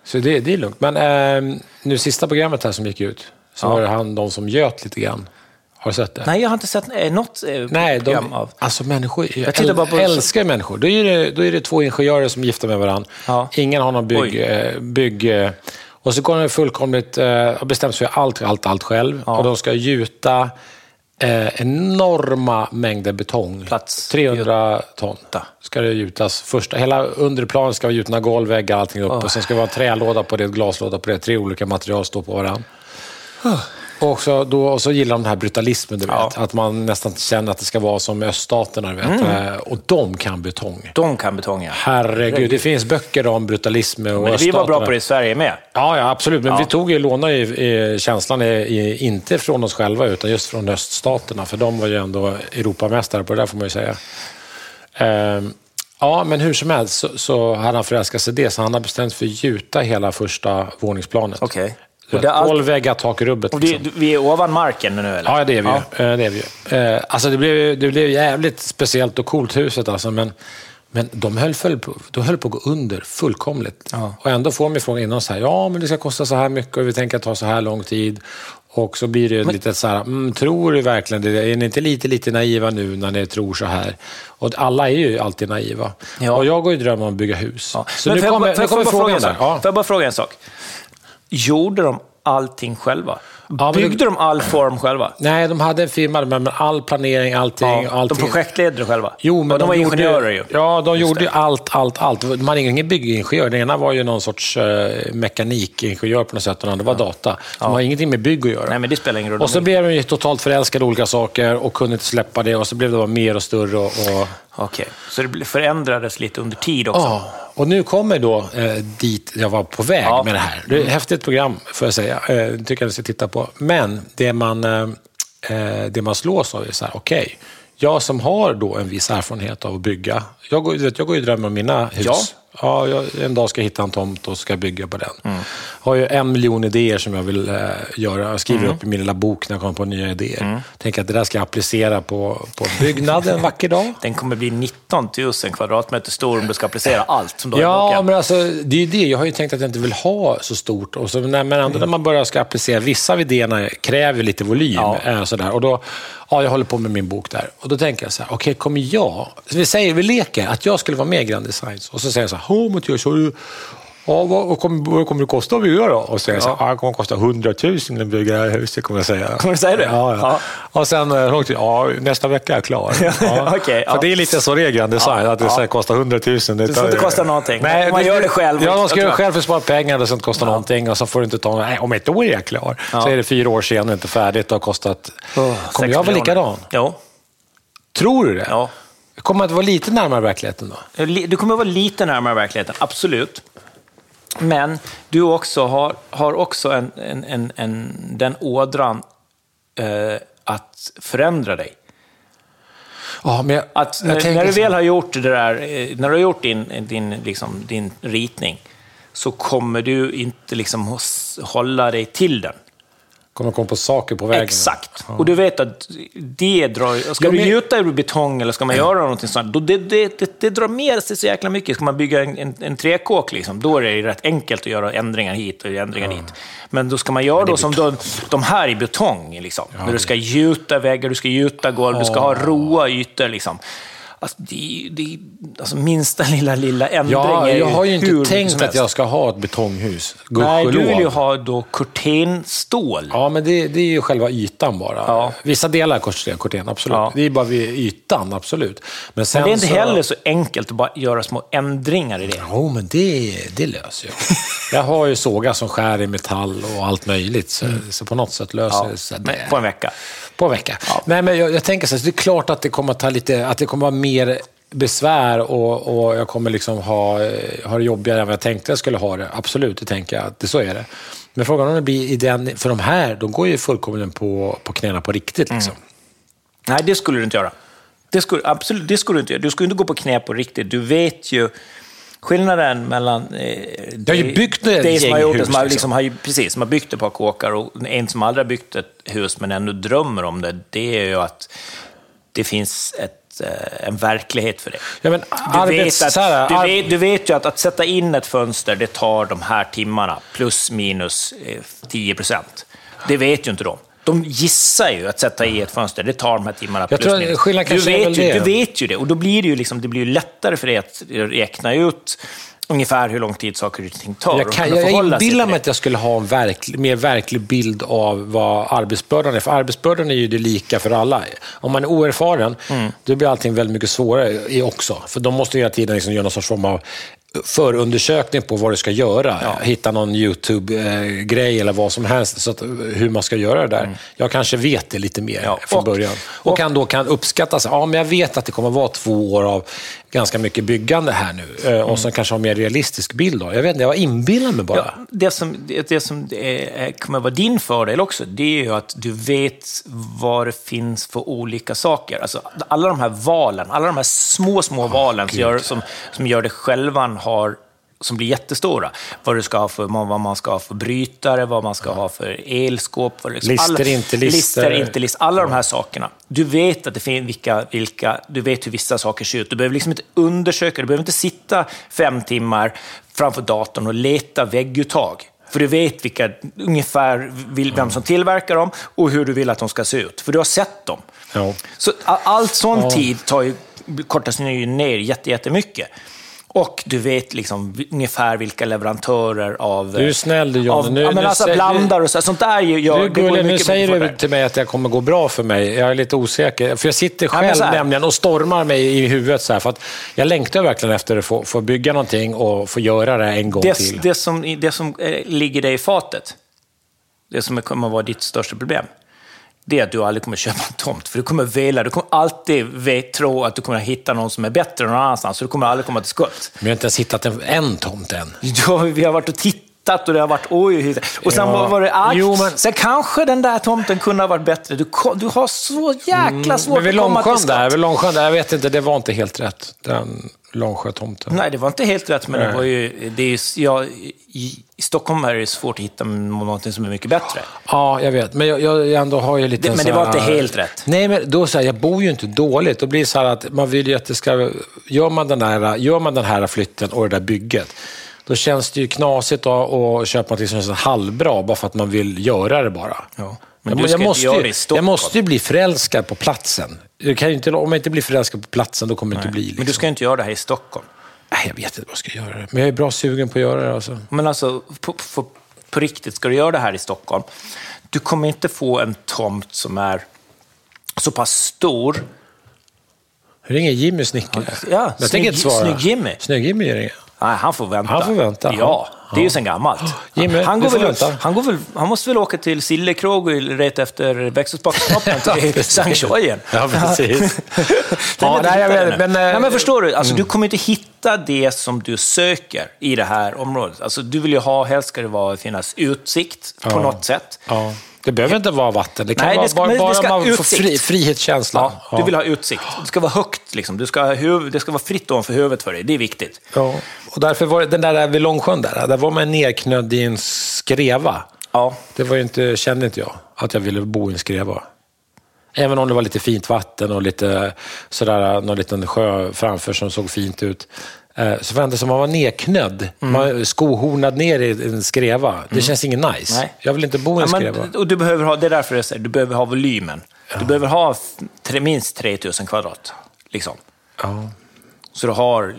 S1: Så det, det är lugnt. Men eh, nu sista programmet här som gick ut, så
S2: Ja.
S1: var det han, de som göt lite grann. Har du sett det?
S2: Nej, jag har inte sett eh, något eh,
S1: Nej, de,
S2: av...
S1: alltså människor, jag,
S2: Jag bara på-
S1: älskar människor. Då är, det, då är det två ingenjörer som gifta med varandra.
S2: Ja.
S1: Ingen har någon bygg... Eh, bygg eh, och så går de fullkomligt... Eh, bestämt sig för allt, allt, allt själv.
S2: Ja.
S1: Och de ska gjuta eh, enorma mängder betong.
S2: Plats.
S1: 300 ton ska det gjutas. Första, hela underplanen ska vara gjutna golv, väggar, allting upp. Och sen ska det vara en trälåda på det, glaslåda på det. Tre olika material står på varandra. Och, också då, och så gillar de den här brutalismen, du vet.
S2: Ja.
S1: Att man nästan känner att det ska vara som öststaterna, du vet. Eh, Och de kan betong.
S2: De kan betong, ja.
S1: Herregud, det finns böcker om brutalism och
S2: Men vi var bra på det i Sverige med.
S1: Ja, ja absolut. Men
S2: Ja.
S1: vi tog ju, lånade ju i, känslan i, inte från oss själva, utan just från öststaterna. För de var ju ändå Europamästare på det där, får man ju säga. Ehm, ja, men hur som helst så, så hade han förälskat sig i det, så han hade bestämt för att gjuta hela första våningsplanet.
S2: Okej.
S1: Tolv väggar, tak rubbet.
S2: Och det,
S1: liksom.
S2: vi är ovan marken nu, eller?
S1: Ja, det är vi
S2: Ja.
S1: ju. Eh, Det är vi ju. Eh, Alltså, det, blev, det blev jävligt speciellt och coolt huset, alltså, men, men de höll, höll, på, de höll på att gå under fullkomligt.
S2: Ja.
S1: Och ändå får de frågan innan så här, ja, men det ska kosta så här mycket och vi tänker ta så här lång tid. Och så blir det lite så här, mm, tror du verkligen det? Är ni inte lite, lite naiva nu när ni tror så här? Och alla är ju alltid naiva.
S2: Ja.
S1: Och jag går ju drömma om att bygga hus.
S2: Ja.
S1: Så
S2: Men
S1: nu
S2: jag
S1: kommer, nu frågan.
S2: Får jag bara fråga en sak? Gjorde de allting själva?
S1: men
S2: Byggde
S1: det-
S2: de all form själva?
S1: Nej, de hade en firma med all planering, allting.
S2: Ja, de
S1: allting.
S2: projektledde det själva?
S1: Jo, men
S2: Och de, var
S1: gjorde
S2: ingenjörer ju.
S1: Ja, de
S2: Just
S1: gjorde
S2: det.
S1: ju allt, allt, allt. Man hade ingen byggingenjör. Den ena var ju någon sorts eh, mekanikingenjör på något sätt och den andra var data. De har ingenting med bygg att göra.
S2: Nej, men det spelar ingen roll.
S1: och så blev de ju totalt förälskade i olika saker och kunde inte släppa det. Och så blev det bara mer och större. Och, och...
S2: Okej, så det förändrades lite under tid också?
S1: Ja, och nu kommer då eh, dit jag var på väg
S2: Ja.
S1: med det här. Det är ett häftigt program, får jag säga. Eh, tycker jag ni ska titta på. Men det man, eh, eh, det man slås av är så här, okej, jag som har då en viss erfarenhet av att bygga. Jag går, vet, jag går ju och drömmer om mina hus.
S2: Ja.
S1: Ja, jag, en dag ska jag hitta en tomt och ska bygga på den. har ju en miljon idéer som jag vill eh, göra. Jag skriver upp i min lilla bok när jag kommer på nya idéer. Tänker att det där ska jag applicera på, på byggnad en vacker dag.
S2: Den kommer bli 19 000 kvadratmeter stor om du ska applicera allt som du har i
S1: Ja,
S2: boken.
S1: men alltså, det är ju det. Jag har ju tänkt att jag inte vill ha så stort. Och så, men ändå när man börjar ska applicera, vissa av idéerna kräver lite volym.
S2: Ja.
S1: eh, Sådär. Och då, ja, jag håller på med min bok där. Och då tänker jag så här, okej, kommer jag... Så vi säger, vi leker att jag skulle vara med i Grand Designs. Och så säger jag så här, "Åh, Mattias, har du... Ja, vad, kommer, vad kommer det kosta att bygga då? Och så säger jag så här, ja. det kommer kosta 100 000 att bygga det här huset, kommer jag säga.
S2: Kommer du säga det?
S1: Ja, ja.
S2: Ja.
S1: Och sen, eh, långt, ja, nästa vecka är jag klar. Ja. För
S2: ja.
S1: det är lite så Grand Design, att det
S2: Ja.
S1: så kostar 100 000. Det
S2: Det får inte kosta någonting. Man gör det själv.
S1: Ja, man ska göra det själv för att spara pengar. Det ska inte kosta någonting. Och så får du inte ta... Nej, om ett år är jag klar.
S2: Ja.
S1: Så är det fyra år senare inte färdigt och har kostat... kommer
S2: Sex
S1: jag vara likadan?
S2: Jo.
S1: Tror du det?
S2: Ja.
S1: Kommer att vara lite närmare verkligheten då?
S2: Li- Du kommer att vara lite närmare verkligheten, absolut. Men du också har, har också en, en, en, en, den ådran eh, att förändra dig.
S1: Ja, jag,
S2: Att när, när du väl har gjort det där, eh, när du har gjort din, din, liksom, din ritning, så kommer du inte liksom hålla dig till den.
S1: Kommer komma på saker på vägen.
S2: Exakt. Och du vet att det drar... Ska
S1: Ja,
S2: du
S1: men-
S2: gjuta ur betong eller ska man göra någonting sånt, då det, det, det, det drar med sig så jäkla mycket. Ska man bygga en, en, en träkåk, liksom, då är det rätt enkelt att göra ändringar hit och ändringar dit. Men då ska man göra då som de, de här i betong, liksom. när du ska gjuta väggar, du ska gjuta golv, du ska ha roa ytor. Liksom. Alltså, det, det, alltså minsta lilla, lilla ändring
S1: Ja, jag har ju inte tänkt att jag ska ha ett betonghus.
S2: Nej, du vill ju ha då kurtenstål.
S1: Ja, men det, det är ju själva ytan bara.
S2: Ja.
S1: Vissa delar är korten, absolut.
S2: Ja.
S1: Det är bara vid ytan, absolut. Men,
S2: Men det är inte
S1: så...
S2: heller så enkelt att bara göra små ändringar i det.
S1: Jo, men det, det löser jag. Jag har ju sågar som skär i metall och allt möjligt, så, så på något sätt löser
S2: Ja,
S1: det sig.
S2: men på en vecka.
S1: På en vecka. Nej, men jag, jag tänker så här, det är klart att det kommer att ta lite, att det kommer att vara mer besvär och, och jag kommer liksom ha, ha det jobbigare än vad jag tänkte jag skulle ha det. Absolut, det tänker jag. att Det, så är det. Men frågan om det blir i den, för de här, de går ju fullkomligen på, på knäna på riktigt. Liksom.
S2: Nej, det skulle du inte göra. Det skulle, absolut, det skulle du inte göra. Du skulle inte gå på knä på riktigt. Du vet ju skillnaden mellan... Eh,
S1: Jag har ju byggt ett
S2: dig som har gjort det, som har,
S1: liksom.
S2: liksom, har, precis, som har byggt ett par kåkar och en som aldrig har byggt ett hus men ändå drömmer om det. Det är ju att det finns ett, eh, en verklighet för det.
S1: Ja, men
S2: Du
S1: arbets,
S2: vet, att, du, vet, du vet ju att, att sätta in ett fönster, det tar de här timmarna, plus minus eh, 10 procent. Det vet ju inte de. De gissar ju att sätta i ett fönster, det tar de här timmarna
S1: Jag
S2: plus minus. Du vet, ju,
S1: det.
S2: du vet ju det, och då blir det ju, liksom, det blir lättare för dig att räkna ut ungefär hur lång tid saker och ting tar.
S1: Jag, kan, jag inbillar mig att jag skulle ha en verklig, mer verklig bild av vad arbetsbördan är. För arbetsbördan är ju det lika för alla. Om man är oerfaren,
S2: Mm.
S1: då blir allting väldigt mycket svårare också. För de måste hela tiden liksom göra någon sorts form av förundersökning på vad du ska göra. Hitta någon YouTube-grej eller vad som helst, så att, hur man ska göra det där. Jag kanske vet det lite mer
S2: Mm. Ja,
S1: från
S2: och-
S1: början. Och, kan då kan uppskatta, så, ja men jag vet att det kommer vara två år av ganska mycket byggande här nu. Eh,
S2: Mm.
S1: Och sen kanske ha en mer realistisk bild. Då. Jag vet inte, jag inbillar mig bara.
S2: Ja, det som, det, det som är, är- kommer vara din fördel också, det är ju att du vet vad det finns för olika saker. Alltså, alla de här valen, alla de här små, små valen som gör, som, som gör det själva har som blir jättestora. Vad, du ska ha för, vad man ska ha för brytare, vad man ska ha för elskåp. Vad liksom,
S1: Lister, inte lister.
S2: Lister, inte lister. Alla de här sakerna. Du vet att det finns vilka, vilka, du vet hur vissa saker ser ut. Du behöver liksom inte undersöka, du behöver inte sitta fem timmar framför datorn och leta vägguttag. För du vet vilka, ungefär vem som tillverkar dem och hur du vill att de ska se ut. För du har sett dem.
S1: Ja.
S2: Så allt sån tid tar ju, kortas ner jätte- jättemycket. Och du vet liksom ungefär vilka leverantörer av...
S1: Du är snäll du, Johnny.
S2: Av,
S1: Nu-
S2: ja, men alltså
S1: säger-
S2: blandar och så, sånt där gör,
S1: Du, Gulle, nu säger du till mig att det kommer gå bra för mig. Jag är lite osäker. För jag sitter själv
S2: så här.
S1: nämligen och stormar mig i huvudet. Så här, för att jag längtar verkligen efter att få, få bygga någonting och få göra det en gång
S2: det,
S1: till.
S2: det som, det som eh, ligger dig i fatet, det som kommer att vara ditt största problem, det är att du aldrig kommer köpa en tomt. För du kommer vela, du kommer alltid vet, tro att du kommer hitta någon som är bättre någon annanstans, så du kommer aldrig komma till skott.
S1: Men jag har inte ens hittat en, en tomt än.
S2: Ja, vi har varit och tittat och det har varit oj. Och sen
S1: Ja.
S2: var, det argt.
S1: Jo, men-
S2: Sen kanske den där tomten kunde ha varit bättre. Du, du har så jäkla svårt
S1: Men vid
S2: att komma till skott.
S1: där, vid Långsjön där, jag vet inte, det var inte helt rätt. Den Långsjötomten.
S2: Nej, det var inte helt rätt, men det
S1: Nej.
S2: var ju... Det är, ja, i, I Stockholm är det svårt att hitta något som är mycket bättre.
S1: Ja, jag vet. Men jag, jag ändå har ju lite...
S2: Det-
S1: en
S2: men det var
S1: här-
S2: inte helt rätt.
S1: Nej, men då så här, jag bor ju inte dåligt. Då blir det så här att man vill ju att det ska... Gör man den här, gör man den här flytten och det där bygget, då känns det ju knasigt att köpa något som är så halvbra bara för att man vill göra det bara.
S2: Ja. Men
S1: jag,
S2: du
S1: jag, måste ju, jag måste ju bli förälskad på platsen. Jag kan ju inte, om jag inte blir förälskad på platsen, då kommer det inte bli... Liksom.
S2: Men du ska inte göra det här i Stockholm.
S1: Nej, jag vet inte vad jag ska göra. Men jag är bra sugen på att göra det. Alltså.
S2: Men alltså, på, på, på riktigt, ska du göra det här i Stockholm, du kommer inte få en tomt som är så pass stor.
S1: Ringer Jimmy snickare?
S2: Ja,
S1: jag
S2: snygg-
S1: tänker inte svara.
S2: snygg Jimmy.
S1: Snygg Jimmy ringer.
S2: Nej, han får vänta.
S1: Han får vänta.
S2: Ja, det är ju sen gammalt.
S1: Jimmy,
S2: han, går väl,
S1: vänta.
S2: han, går väl, han måste väl åka till Sillekrog och leta efter växthusbackstoppen till Sankt Jojen.
S1: Ja, precis.
S2: Ja,
S1: nej, jag vet, men, eh,
S2: nej, men förstår du? Alltså, Du kommer inte hitta det som du söker i det här området. Alltså, du vill ju ha, helst ska det vara, finnas utsikt på
S1: Ja.
S2: något sätt.
S1: Ja. Det behöver inte vara vatten. Det kan
S2: Nej, det
S1: vara
S2: ska-
S1: bara,
S2: det
S1: bara man får fri, frihetskänsla.
S2: Ja, Du vill ha utsikt. Det ska vara högt, liksom. du ska huv, det ska vara fritt ovanför huvudet för dig. Det är viktigt.
S1: Ja. Och därför var den där vid Långsjön, där, där var man nerknödd i en skreva.
S2: Ja.
S1: Det var ju inte, kände inte jag, att jag ville bo i en skreva. Även om det var lite fint vatten och lite sådär, någon liten sjö framför som såg fint ut. Eh, Så var det som man var nedknödd, man skohornad ner i en skreva. Det känns ingen nice.
S2: Nej.
S1: Jag vill inte bo i en
S2: Ja,
S1: skreva.
S2: men, och du behöver ha, det är därför jag säger, du behöver ha volymen. Du behöver ha tre, minst 3000 kvadrat. Liksom.
S1: Ja.
S2: Så du har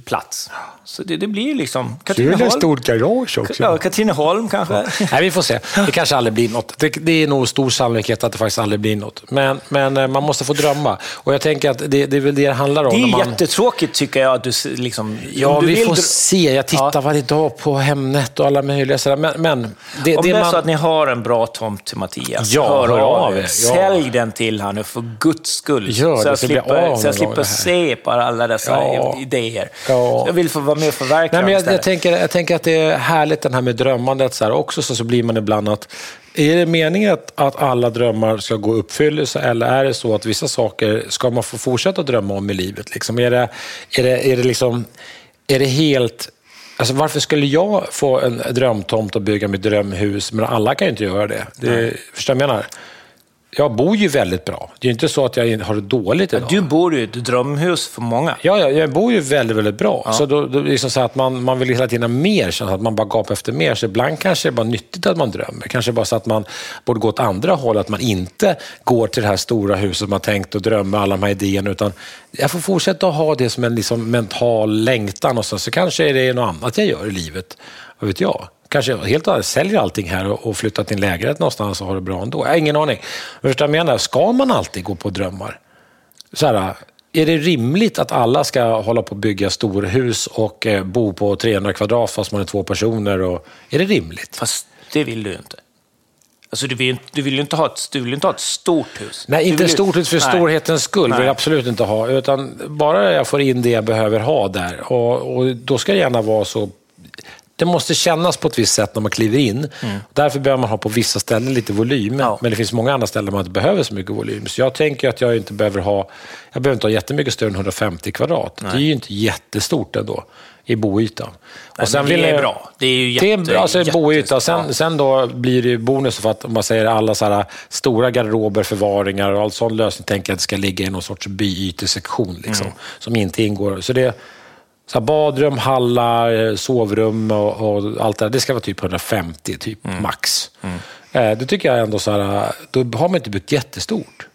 S2: plats. Så det, det blir liksom...
S1: Är det ett
S2: Katrineholm,
S1: stort garage också.
S2: ja, Katrineholm kanske.
S1: Nej, vi får se. Det kanske aldrig blir något. Det, det är nog stor sannolikhet att det faktiskt aldrig blir något. Men, men eh, man måste få drömma. Och jag tänker att det, det är väl det det handlar om.
S2: Det är
S1: man...
S2: jättetråkigt tycker jag att du liksom...
S1: Ja,
S2: du
S1: vi
S2: vill
S1: får se. Jag tittar
S2: Ja.
S1: varje dag på Hemnet och alla möjliga sådär. Men, men det,
S2: Om det, är
S1: man...
S2: så att ni har en bra tomt till Mattias,
S1: Ja,
S2: hör,
S1: hör
S2: av er.
S1: Ja.
S2: Sälj den till honom för guds skull.
S1: Gör
S2: så
S1: det,
S2: jag
S1: jag
S2: slipper, så jag slipper se på alla dessa
S1: Ja.
S2: idéer.
S1: Ja.
S2: Jag vill få vara med och förverkliga
S1: Nej, men jag, jag, tänker, jag tänker att det är härligt det här med drömmandet. Så här. Också så, så blir man ibland att, är det meningen att, att alla drömmar ska gå i uppfyllelse eller är det så att vissa saker ska man få fortsätta drömma om i livet? Liksom, är, det, är, det, är, det liksom, är det helt... Alltså varför skulle jag få en drömtomt och bygga mitt drömhus, men alla kan ju inte göra det? det förstår du vad jag menar? Jag bor ju väldigt bra. Det är ju inte så att jag har det dåligt idag.
S2: Du bor ju i ett drömhus för många.
S1: Ja, ja, jag bor ju väldigt, väldigt bra. Så då, då liksom så att man, man vill hela tiden ha mer, känna att man bara gapar efter mer. Så ibland kanske det är bara nyttigt att man drömmer. Kanske bara så att man borde gå åt andra håll, att man inte går till det här stora huset man tänkt och drömmer alla de här idéerna, utan jag får fortsätta att ha det som en liksom mental längtan och så, så kanske är det något annat jag gör i livet. Vad vet jag? Kanske helt och säljer allting här och, och flyttar till en lägenhet någonstans och har det bra ändå. Jag har ingen aning. Men jag menar? Ska man alltid gå på drömmar? Så här, är det rimligt att alla ska hålla på att bygga storhus och eh, bo på 300 kvadrat fast man är två personer? Och, är det rimligt?
S2: Fast det vill du ju inte. Alltså, du, vill, du vill inte ha ett, du vill inte ha ett stort hus.
S1: Nej, inte
S2: vill
S1: ett stort hus för
S2: Nej.
S1: storhetens skull vill
S2: Nej.
S1: jag absolut inte ha. Utan bara jag får in det jag behöver ha där. Och, och då ska det gärna vara så... Det måste kännas på ett visst sätt när man kliver in. Därför behöver man ha på vissa ställen lite volym.
S2: Mm. Ja.
S1: Men det finns många andra ställen där man inte behöver så mycket volym. Så jag tänker att jag inte behöver ha... Jag behöver inte ha jättemycket större än 150 kvadrat. Det är ju inte jättestort ändå i boytan.
S2: Nej, men det
S1: vill
S2: är
S1: jag-
S2: bra. Det är ju jätte,
S1: det är bra alltså,
S2: jätte-
S1: boyta. Sen,
S2: ja.
S1: sen då blir det ju bonus för att om man säger alla så här, stora garderober, förvaringar och all sån lösning tänker jag att det ska ligga i någon sorts byytesektion liksom,
S2: Mm.
S1: som inte ingår. Så det så badrum, hallar, eh, sovrum och, och allt det där. Det ska vara typ 150 typ
S2: Mm.
S1: max. Eh, det tycker jag ändå så här, då har man inte byggt jättestort.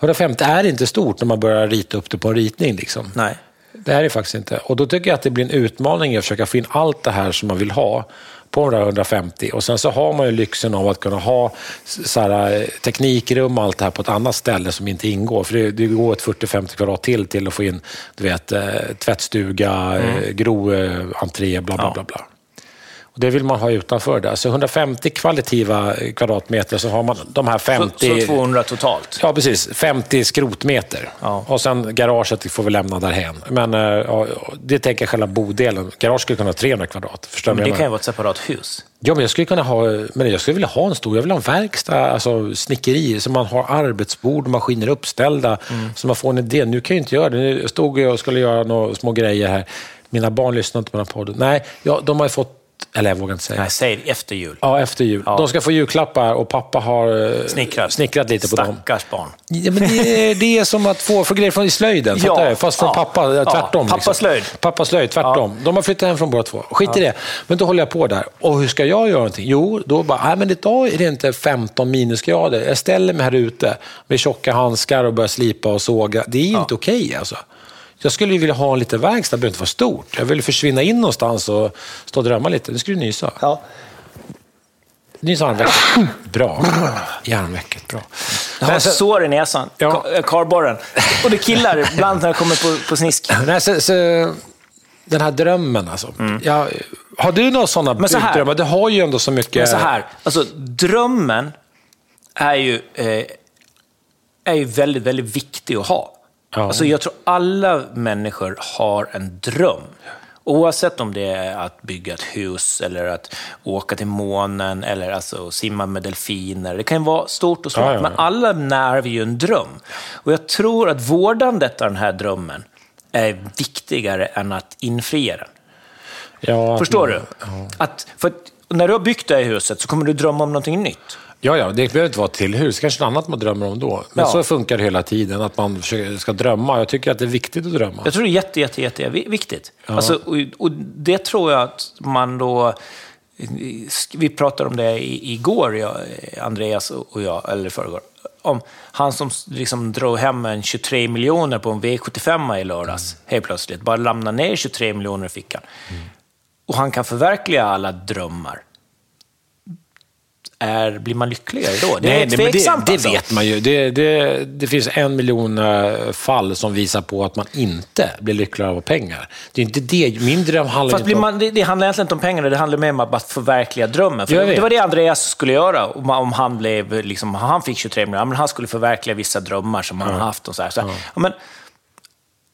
S1: 150 är inte stort när man börjar rita upp det på en ritning. Liksom.
S2: Nej.
S1: Det här är det faktiskt inte. Och då tycker jag att det blir en utmaning att försöka få in allt det här som man vill ha på de där 150. Och sen så har man ju lyxen av att kunna ha så här, eh, teknikrum och allt det här på ett annat ställe som inte ingår. För det, det går ett 40-50 kvadrat till till att få in du vet, eh, tvättstuga, mm. eh, entré, bla bla
S2: Ja.
S1: bla. bla. Och det vill man ha utanför där. Så 150 kvalitativa kvadratmeter så har man de här
S2: Så,
S1: 50...
S2: så 200 totalt.
S1: Ja, precis. 50 skrotmeter.
S2: Ja.
S1: Och sen garaget får vi lämna därhen. Men eh, ja, det tänker jag själva bodelen. Garage skulle kunna ha 300 kvadrat. Förstår
S2: Men det kan ju vara ett separat hus.
S1: Ja, men jag skulle kunna ha... Men jag skulle vilja ha en stor... Jag vill ha en verkstad, alltså snickeri, så man har arbetsbord och maskiner uppställda.
S2: Mm.
S1: Så man får en idé. Nu kan jag inte göra det. Nu stod jag och skulle göra några små grejer här. Mina barn lyssnar inte på den här podden. Nej, ja, de har ju fått... Eller jag vågar inte säga.
S2: Nej, säg efter jul.
S1: Ja, efter jul.
S2: Ja.
S1: De ska få julklappar och pappa har eh,
S2: Snickrat.
S1: snickrat lite på dem.
S2: Stackars barn.
S1: Ja, men det, är, det är som att få, få grejer från i slöjden,
S2: Ja,
S1: fattar du? Fast från
S2: ja,
S1: pappa, ja,
S2: ja.
S1: tvärtom.
S2: Pappa
S1: liksom.
S2: slöjd.
S1: Pappa slöjd, tvärtom. De har flyttat hem från båda två. Skit i det. Men då håller jag på där. Och hur ska jag göra någonting? Jo, då bara, nej men idag är det inte 15 minusgrader. Jag ställer mig här ute med tjocka handskar och börjar slipa och såga. Det är inte okej alltså. Jag skulle ju vilja ha en liten verkstad, det behöver inte vara stort. Jag vill försvinna in någonstans och stå och drömma lite. Nu ska du nysa.
S2: Ja.
S1: Nys armvecket. Bra. I armvecket, bra.
S2: Jag har sår i näsan.
S1: Ja.
S2: Eh, Karborren. Och det killar ibland när jag kommer på, på snisk.
S1: Nej, så, så, den här drömmen alltså. Ja, har du några sådana
S2: Mm. Men så här-
S1: byggdrömmar? Du har ju ändå så mycket...
S2: Men så här, alltså drömmen är ju, eh, är ju väldigt, väldigt viktig att ha.
S1: Ja.
S2: Alltså jag tror alla människor har en dröm. Oavsett om det är att bygga ett hus eller att åka till månen eller alltså simma med delfiner. Det kan ju vara stort och smått,
S1: Ja, ja,
S2: men alla när vi ju en dröm. Och jag tror att vårdandet av den här drömmen är viktigare än att infria den. Förstår du? Att, för att när du har byggt det här huset så kommer du drömma om någonting nytt.
S1: Ja, ja, det behöver inte vara till hus. Kanske något annat man drömmer om då. Men
S2: Ja.
S1: så funkar det hela tiden, att man ska drömma. Jag tycker att det är viktigt att drömma.
S2: Jag tror det är jätte, jätte, jätte viktigt. Alltså, och, och det tror jag att man då... Vi pratade om det igår, jag, Andreas och jag, eller förrgår. Om han som liksom drog hem en 23 miljoner på en V75 i lördags, helt plötsligt. Bara lämnade ner 23 miljoner i fickan. Och han kan förverkliga alla drömmar. Är, blir man lyckligare då? Det är
S1: nej,
S2: tveksamt
S1: det, det
S2: alltså.
S1: vet man ju. Det, det, det finns en miljon eh, fall som visar på att man inte blir lyckligare av pengar. Det är inte det. Min dröm handlar
S2: Fast
S1: inte
S2: man, det, det handlar egentligen inte om pengarna, det handlar mer om att förverkliga drömmen. För det, var det Andreas skulle göra om, om han, blev, liksom, han fick 23 miljoner. Men han skulle förverkliga vissa drömmar som han haft. Och så här. Så, ja. men,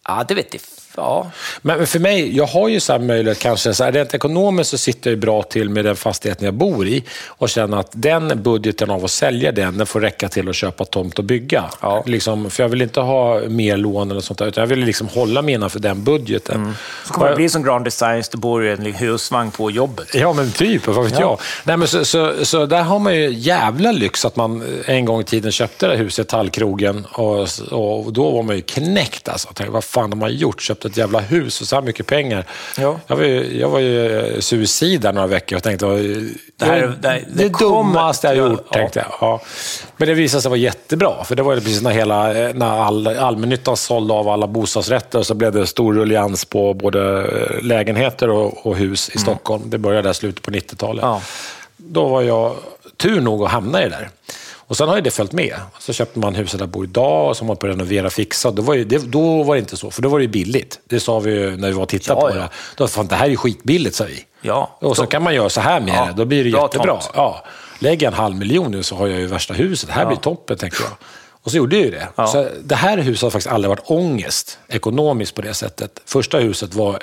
S2: ja, det vet jag. Ja.
S1: Men för mig, jag har ju så här möjlighet kanske, så här, rent ekonomiskt så sitter jag ju bra till med den fastigheten jag bor i och känner att den budgeten av att sälja den, den får räcka till att köpa tomt och bygga.
S2: Ja.
S1: Liksom, för jag vill inte ha mer lån eller sånt där, utan jag vill liksom hålla mig innanför den budgeten.
S2: Mm. Så kommer det bli som Grand Designs, det bor ju en husvagn på jobbet.
S1: Ja, men typ. Vad vet
S2: Ja.
S1: jag? Nej, men så, så, så där har man ju jävla lyx att man en gång i tiden köpte det här huset, Tallkrogen, och, och då var man ju knäckt. Alltså. Tänkte, vad fan har man gjort? Ett jävla hus och så här mycket pengar.
S2: Ja.
S1: Jag var ju, jag var ju eh, suicid där några veckor och tänkte, det,
S2: här-
S1: det,
S2: det-
S1: det, dummaste jag
S2: Ja,
S1: gjort,
S2: ja.
S1: tänkte jag. Ja. Men det visade sig vara jättebra, för det var precis när, hela, eh, när all, allmännyttan sålde av alla bostadsrätter och så blev det stor rullians på både eh, lägenheter och, och hus i Stockholm. Det började där slutet på 90-talet.
S2: Ja.
S1: Då var jag tur nog att hamna i det där. Och sen har ju det följt med. Så köpte man huset där jag bor idag och så har man på att renovera och fixa. Då var, det, då var det inte så, för då var det ju billigt. Det sa vi ju när vi var och tittade
S2: Ja,
S1: på
S2: ja.
S1: det. Då, fan, det här är ju skitbilligt, sa vi.
S2: Ja.
S1: Och så kan man göra så här med
S2: Ja,
S1: det, då blir det
S2: bra
S1: jättebra.
S2: tomt.
S1: Ja. Lägger jag en halv miljon nu så har jag ju värsta huset. Det här blir toppen, tänker jag. Och så gjorde jag ju det.
S2: Ja.
S1: Så det här huset har faktiskt aldrig varit ångest ekonomiskt på det sättet. Första huset var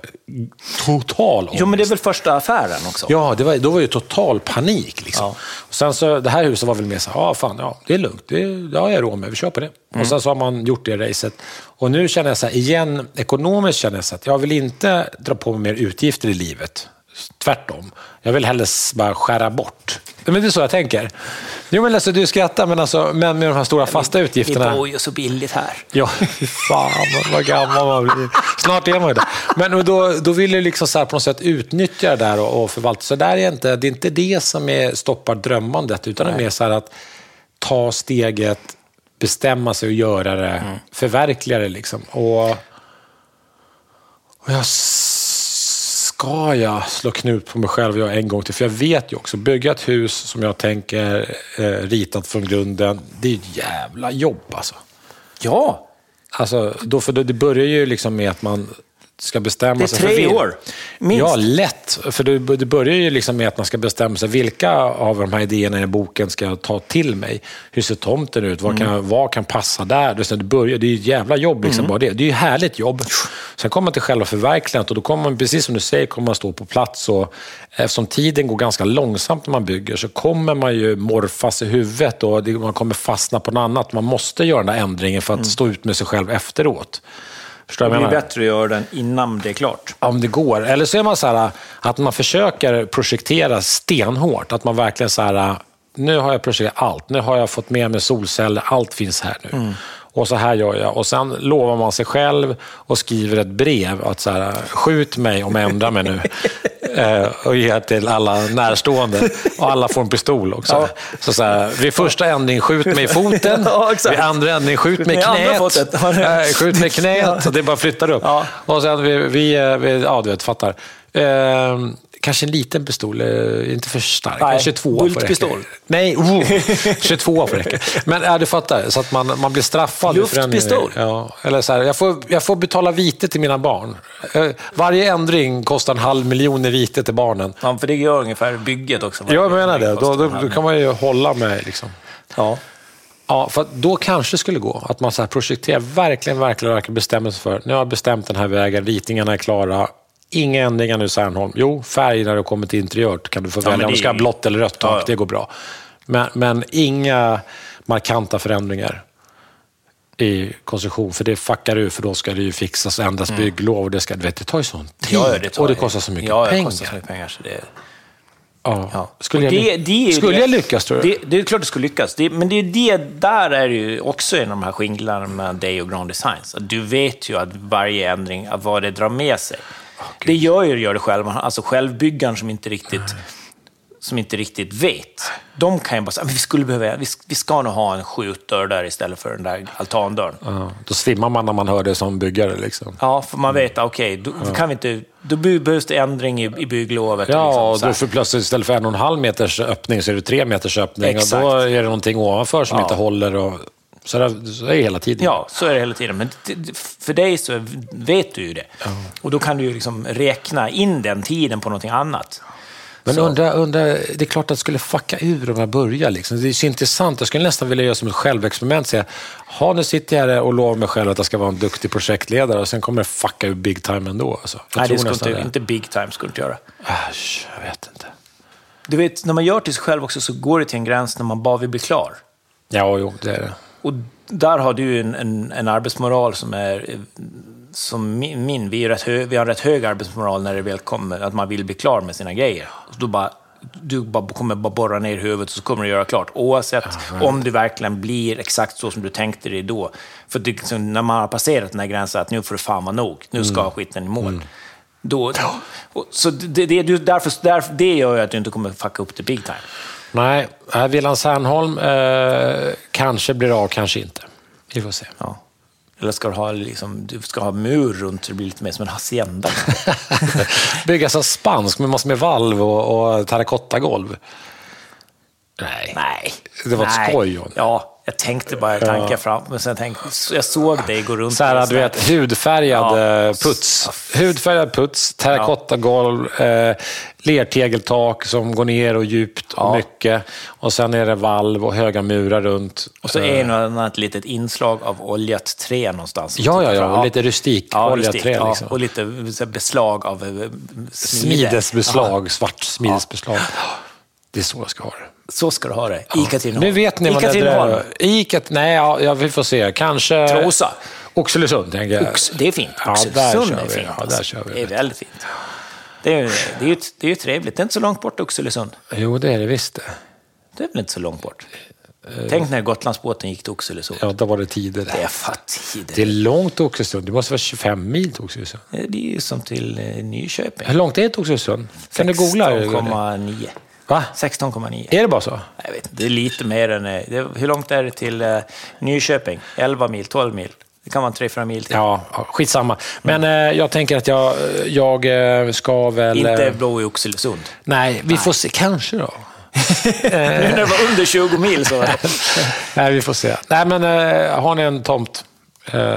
S1: total ångest.
S2: Jo, men det är väl första affären också?
S1: Ja, det var, då var det ju total panik. Liksom.
S2: Ja.
S1: Och sen så, det här huset var väl mer så ja fan, ja, det är lugnt, det, det har jag råd med, vi kör på det.
S2: Mm.
S1: Och sen så har man gjort det racet. Och nu känner jag så här, igen, ekonomiskt känner jag så att jag vill inte dra på mig mer utgifter i livet. Tvärtom. Jag vill hellre bara skära bort. Men det är så jag tänker. Jo, men alltså, du skrattar, men, alltså, men med de här stora fasta
S2: Vi
S1: utgifterna.
S2: bor ju så billigt här.
S1: Ja, fan vad gammal man blir. Snart är man ju där. Men då, då vill du liksom så här på något sätt utnyttja det där och, och förvalta. Så där är inte, det är inte det som är, stoppar drömmandet, utan det är mer så att ta steget, bestämma sig och göra det, förverkliga det. Liksom. Och, och jag ska jag slå knut på mig själv göra en gång till. För jag vet ju också, bygga ett hus som jag tänker eh, ritat från grunden, det är ett jävla jobb alltså.
S2: Ja,
S1: Alltså, då, för det, det börjar ju liksom med att man ska bestämma
S2: det är
S1: sig för
S2: tre
S1: vil-
S2: år. Minst.
S1: Ja, lätt. För det, börjar ju liksom med att man ska bestämma sig vilka av de här idéerna i boken ska jag ta till mig. Hur ser tomten ut? Vad kan, vad kan passa där? Det, är så det, börjar, det är ju ett jävla jobb. Liksom, bara det. det är ju ett härligt jobb. Sen kommer man till själva förverkligandet och då kommer man, precis som du säger, kommer man stå på plats. Och, eftersom tiden går ganska långsamt när man bygger så kommer man ju morfas i huvudet och man kommer fastna på något annat. Man måste göra den där ändringen för att stå ut med sig själv efteråt. Förstår
S2: Det
S1: menar?
S2: bättre att göra den innan det är klart.
S1: Om det går. Eller så är man så här att man försöker projektera stenhårt. Att man verkligen så här, nu har jag projekterat allt. Nu har jag fått med mig solceller. Allt finns här nu. Och så här gör jag. Och sen lovar man sig själv och skriver ett brev att så här, skjut mig om jag ändrar mig nu. Eh, och ger till alla närstående. Och alla får en pistol också.
S2: Ja.
S1: Så, så här, vid första ändring, skjut mig i foten.
S2: Ja,
S1: vid andra ändring, skjut mig i knät. Eh, skjut mig i knät. Och det bara flyttar upp.
S2: Ja.
S1: Och sen vi, vi, eh, vi ja du vet, fattar. Eh, kanske en liten pistol, eh, inte för stark.
S2: Nej,
S1: Nej, 22 får räcka.
S2: bultpistol.
S1: Nej, oh, 22 får räcka. Men ja, du fattar, så att man, man blir straffad.
S2: Luftpistol.
S1: Ja, eller så här, jag, får, jag får betala vite till mina barn. Eh, varje ändring kostar en halv miljon i vite till barnen.
S2: Ja, för det gör ungefär bygget också.
S1: Jag menar det, då, då, då kan man ju hålla med. Liksom.
S2: Ja.
S1: Ja, för då kanske det skulle gå. Att man så projekterar, verkligen, verkligen, verkligen bestämmer sig för, nu har jag bestämt den här vägen, ritningarna är klara, inga ändringar nu Särnholm. Jo, färg när du kommer till interiör kan du få välja om
S2: det
S1: du ska ha blått eller rött tak,
S2: Ja, ja.
S1: det går bra. Men, men inga markanta förändringar i konstruktion, för det fuckar ur, för då ska det ju fixas och ändras bygglov och det, ska, du vet, det tar ju sån tid
S2: Mm. Ja, det
S1: och det kostar så mycket
S2: ja, det
S1: pengar.
S2: kostar så mycket pengar. Så det,
S1: Ja.
S2: ja.
S1: Skulle,
S2: Och
S1: jag,
S2: det- det
S1: skulle
S2: det-
S1: jag lyckas, tror du?
S2: Det, det är klart det skulle lyckas. Det, men det är det, där är det ju också av de här skillnaderna mellan dig och Grand Designs. Du vet ju att varje ändring, att vad det drar med sig. Det gör ju gör det själv. Alltså självbyggaren som inte riktigt, som inte riktigt vet. De kan ju bara säga, "Men vi skulle behöva, vi, vi ska nog ha en skjutdörr där istället för den där altandörren.
S1: ja, då svimmar man när man hör det som byggare. Liksom.
S2: Ja, för man vet, okej, då kan vi inte, då behövs det ändring i, i bygglovet. och
S1: Ja,
S2: liksom
S1: och då för plötsligt istället för en och en halv meters öppning så är det tre meters öppning.
S2: Exakt.
S1: Och då är det någonting ovanför som
S2: Ja.
S1: inte håller. Och, så, det, så är det hela tiden.
S2: Ja, så är det hela tiden. Men för dig så vet du ju det. Och då kan du ju liksom räkna in den tiden på någonting annat.
S1: Men undra, undra, det är klart att det skulle fucka ur om jag börjar. Liksom. Det är så intressant. Jag skulle nästan vilja göra som ett självexperiment. Säga, ha, nu sitter jag här och lovar mig själv att jag ska vara en duktig projektledare och sen kommer det fucka ur big time ändå. Alltså.
S2: Nej, det skulle inte, inte big time skulle inte göra.
S1: Äsch, jag vet inte.
S2: Du vet, när man gör till sig själv också så går det till en gräns när man bara vill bli klar.
S1: Ja, jo, det är det.
S2: Och där har du en, en, en arbetsmoral som är som min. min. Vi, är rätt hö, vi har rätt hög arbetsmoral när det väl kommer att man vill bli klar med sina grejer. Så då bara, du bara, kommer bara borra ner huvudet och så kommer du göra klart. Oavsett om det verkligen blir exakt så som du tänkte dig då. För det, liksom, när man har passerat den här gränsen att nu får det fan vara nog. Nu ska skiten i mål. Då, och, så det, det, det, därför, därför, det gör ju att du inte kommer fucka upp det big time.
S1: Nej, Willan Särnholm eh, kanske blir av, kanske inte. Vi får se.
S2: Ja. Eller ska du ha, liksom, du ska ha mur runt så det blir lite mer som en hacienda.
S1: Bygga så här spansk med massor med valv och, och terrakottagolv. Nej.
S2: Nej.
S1: Det var ett
S2: Nej.
S1: skoj, John.
S2: Ja, jag tänkte bara tanka fram, men sen tänkte jag såg dig gå runt.
S1: Så här, du vet, hudfärgad
S2: Ja.
S1: eh, puts. Hudfärgad puts, terrakottagolv, eh, lertegeltak som går ner och djupt och
S2: Ja.
S1: mycket. Och sen är det valv och höga murar runt.
S2: Och så är det något annat litet inslag av oljat trä någonstans.
S1: Ja, ja, ja. Och lite rustik.
S2: Ja,
S1: oljat
S2: rustik,
S1: trä,
S2: ja.
S1: liksom.
S2: Och lite här beslag av eh, smide.
S1: Smidesbeslag, svart smidesbeslag. Det är så jag ska ha det.
S2: Ja, så ska du ha det. I Katrineholm.
S1: Nu vet ni
S2: I
S1: vad det är. I Kat- Nej, ja, ja, vi får se. Kanske...
S2: Trosa.
S1: Oxelösund, tänker jag.
S2: Ox, det är fint.
S1: Ja,
S2: Oxelösund
S1: kör
S2: är fint.
S1: Ja,
S2: alltså.
S1: där kör vi.
S2: Det är väldigt fint. Det är, det, är ju, det är ju trevligt. Det är inte så långt bort, Oxelösund.
S1: Jo, det är det visst det.
S2: Är väl inte så långt bort? Tänk när Gotlandsbåten gick till Oxelösund.
S1: Ja, då var det tider.
S2: Det är fan tider.
S1: Det är långt till Oxelösund. Det måste vara 25 mil till Oxelösund.
S2: Det är ju som till eh, Nyköping.
S1: Hur långt är det till Oxelösund? Kan du googla?
S2: 16,9.
S1: Va?
S2: 16,9.
S1: Är det bara så?
S2: Jag vet inte, det är lite mer än... eh, Det, hur långt är det till eh, Nyköping? 11 mil, 12 mil? Det kan vara 3-4 mil till.
S1: Ja, skitsamma. Men eh, jag tänker att jag, jag eh, ska väl...
S2: Inte Blå i Oxelösund.
S1: nej, vi får se. Kanske då.
S2: Nu när det var under 20 mil så...
S1: Nej, vi får se. Nej, men eh, har ni en tomt? Eh,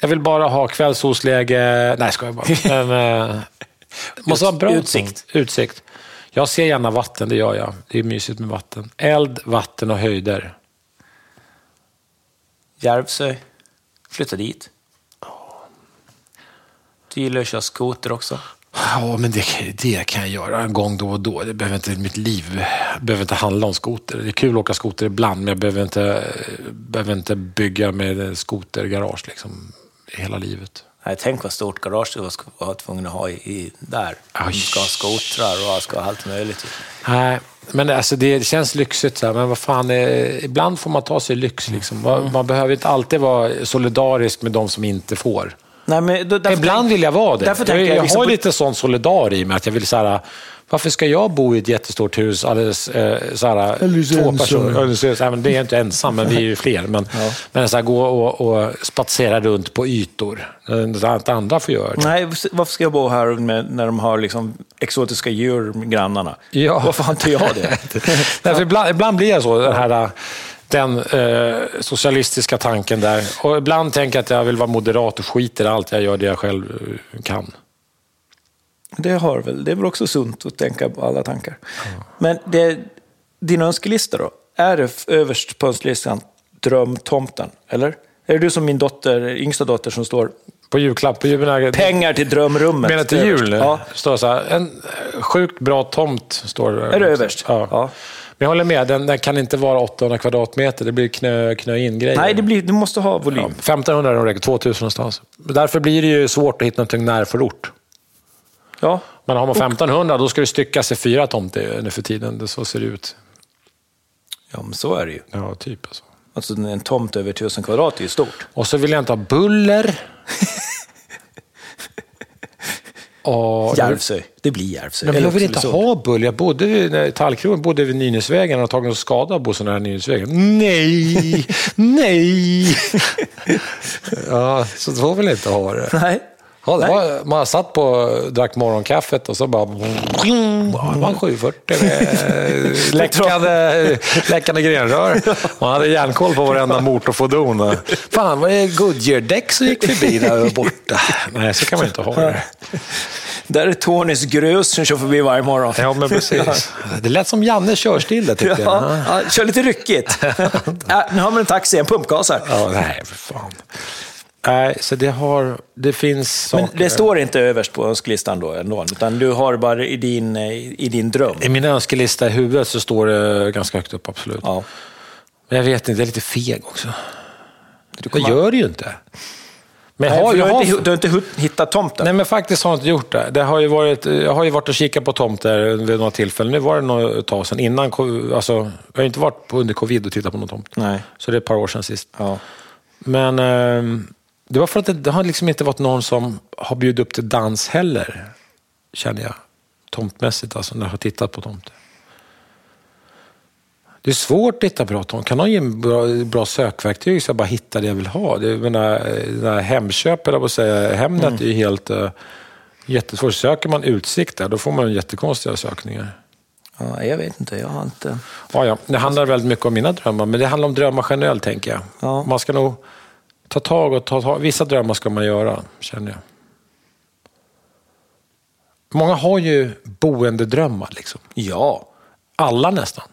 S1: jag vill bara ha kvällssolsläge. Nej, ska jag bara. Men, måste vara bra
S2: Utsikt.
S1: tomt. Utsikt. Jag ser gärna vatten, det gör jag. Det är mysigt med vatten. Eld, vatten och höjder.
S2: Järvsö. Flytta dit. Du gillar att köra skoter också.
S1: Ja, men det, det kan jag göra en gång då och då. Det behöver inte, mitt liv behöver inte handla om skoter. Det är kul att åka skoter ibland, men jag behöver inte, behöver inte bygga med skotergarage liksom, hela livet.
S2: Nej, tänk vad stort garage du vara tvungen att ha i, i där. Du ska ha skotrar och ska ha allt möjligt.
S1: Nej, men alltså det känns lyxigt. Så här, men vad fan, eh, ibland får man ta sig lyx. Liksom. Man, man behöver inte alltid vara solidarisk med de som inte får.
S2: Nej, men då, därför
S1: Ibland vill jag vara det.
S2: Därför
S1: jag
S2: jag
S1: jag
S2: liksom
S1: har
S2: på-
S1: lite sån solidar i mig. Att jag vill så här, varför ska jag bo i ett jättestort hus alldeles, eh, så här, två personer? Men det är jag inte ensam, men vi är ju fler. Men, men så här, gå och, och spatsera runt på ytor. Att andra får göra det.
S2: Nej, varför ska jag bo här med, när de har liksom exotiska djur, grannarna?
S1: Ja.
S2: Varför har inte jag det?
S1: Därför ibland, ibland blir jag så, den här den eh, socialistiska tanken där. Och ibland tänker jag att jag vill vara moderat och skiter i allt. Jag gör det jag själv eh, kan.
S2: Det, har väl, det är väl också sunt att tänka på alla tankar. Men det, din önskelista då? Är det överst på önskelistan drömtomten? Eller? Är det du som min dotter, yngsta dotter som står
S1: På julklapp, på julen.
S2: pengar till drömrummet?
S1: Menar till jul?
S2: Ja.
S1: Står så här, en eh, sjukt bra tomt. Står det
S2: Är det överst?
S1: Ja.
S2: Ja.
S1: Men jag håller med, den, den kan inte vara 800 kvadratmeter. Det blir knö, knö in grejer.
S2: Nej, det blir, du måste ha volym.
S1: Ja, 1500 är nog räcker, 2000 någonstans. Därför blir det ju svårt att hitta någonting närförort.
S2: Ja.
S1: Men har man 1500 då ska det styckas i fyra tomter nu för tiden. Det så ser det ut.
S2: ja, men så är det ju.
S1: Ja, typ alltså.
S2: Alltså, en tomt över 1000 kvadrat är ju stort.
S1: Och så vill jag inte ha buller. Och,
S2: Järvsö. Det blir Järvsö.
S1: Men jag vill inte ha buller. Jag bodde vid Tallkrogen, bodde vid Nynäsvägen och har tagit en skada av så nära Nynäsvägen. Nej, nej. ja, så så vill jag inte ha det.
S2: Nej.
S1: Ja, det var, man satt på drack morgonkaffet och så bara... Ja, det var en 740 med läckande, läckande grenrör. Man hade järnkoll på varenda motorfordon. Fan, vad är Goodyear-däck som gick förbi där borta? Nej, så kan man inte ha det.
S2: Där är Tonys grus som kör förbi varje morgon.
S1: Ja, men precis. Det lät som Jannes körstil där, tyckte jag.
S2: Ja, ja, kör lite ryckigt. ja, nu har man en taxi, en pumpgas här.
S1: Ja, nej, för fan. Nej, så det har... Det finns
S2: Men
S1: saker.
S2: det står inte överst på önskelistan då ändå, utan du har bara i din, eh, i din dröm.
S1: I min önskelista i huvudet så står det ganska högt upp, absolut.
S2: Ja.
S1: Men jag vet inte, det är lite feg också.
S2: Du
S1: Jag gör det ju inte. Men jag
S2: Nej,
S1: har, jag
S2: du, har inte, du har inte hittat tomten?
S1: nej, men faktiskt har jag inte gjort det. det har ju varit, jag har ju varit och kikat på tomter vid några tillfällen. Nu var det något tag sedan. Innan, alltså, jag har inte varit på, under covid och tittat på någon tomt.
S2: Nej.
S1: Så det är ett par år sedan sist.
S2: Ja.
S1: Men eh, det var för att det, det har liksom inte varit någon som har bjudit upp till dans heller, känner jag. Tomtmässigt, alltså, när jag har tittat på tomter. Det är svårt att hitta bra tomt. Kan någon ge en bra, bra sökverktyg så jag bara hittar det jag vill ha? Det, menar, den här Hemköp, eller vad säga, Hemnet är ju helt uh, jättesvårt. Söker man utsikt där, då får man jättekonstiga sökningar.
S2: Ja, jag vet inte, jag har inte...
S1: Ja, ja. Det handlar väldigt mycket om mina drömmar, men det handlar om drömmar generellt, tänker jag.
S2: Ja.
S1: Man ska nog ta tag och ta tag. Vissa drömmar ska man göra, känner jag. Många har ju boendedrömmar, liksom.
S2: Ja.
S1: Alla nästan.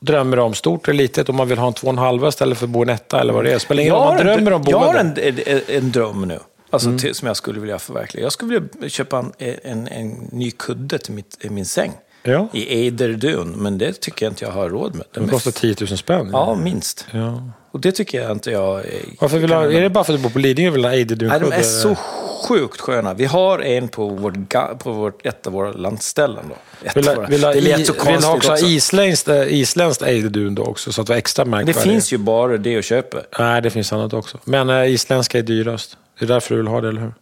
S1: Drömmer om stort eller litet, om man vill ha en två och en halva istället för att bo en etta eller vad det är. Spelar ingen roll, man drömmer om
S2: jag har
S1: boende.
S2: en, en, en dröm nu. Alltså, till, som jag skulle vilja förverkliga. Jag skulle vilja köpa en, en, en ny kudde till mitt, i min säng.
S1: Ja.
S2: I Eiderdun, men det tycker jag inte jag har råd med.
S1: Det kostar 10 000 spänn.
S2: Ja, minst.
S1: Ja.
S2: Och det tycker jag inte jag...
S1: Varför vill ha, är det bara för att du bor på Lidingö och vill ha
S2: Nej,
S1: Eiderdun-kudde?
S2: de är så sjukt sköna. Vi har en på, vårt, på vårt, ett av våra landställen. Då. Ett
S1: Vill
S2: våra-
S1: vill
S2: det lät så
S1: vill ha
S2: konstigt
S1: också,
S2: också.
S1: isländskt, eh, isländskt Eiderdun då också, så att det var extra
S2: Det
S1: märkvärdigt.
S2: finns ju bara det att köpa.
S1: Nej, det finns annat också. Men äh, isländska är dyrast. Det är därför du vill ha det, eller hur?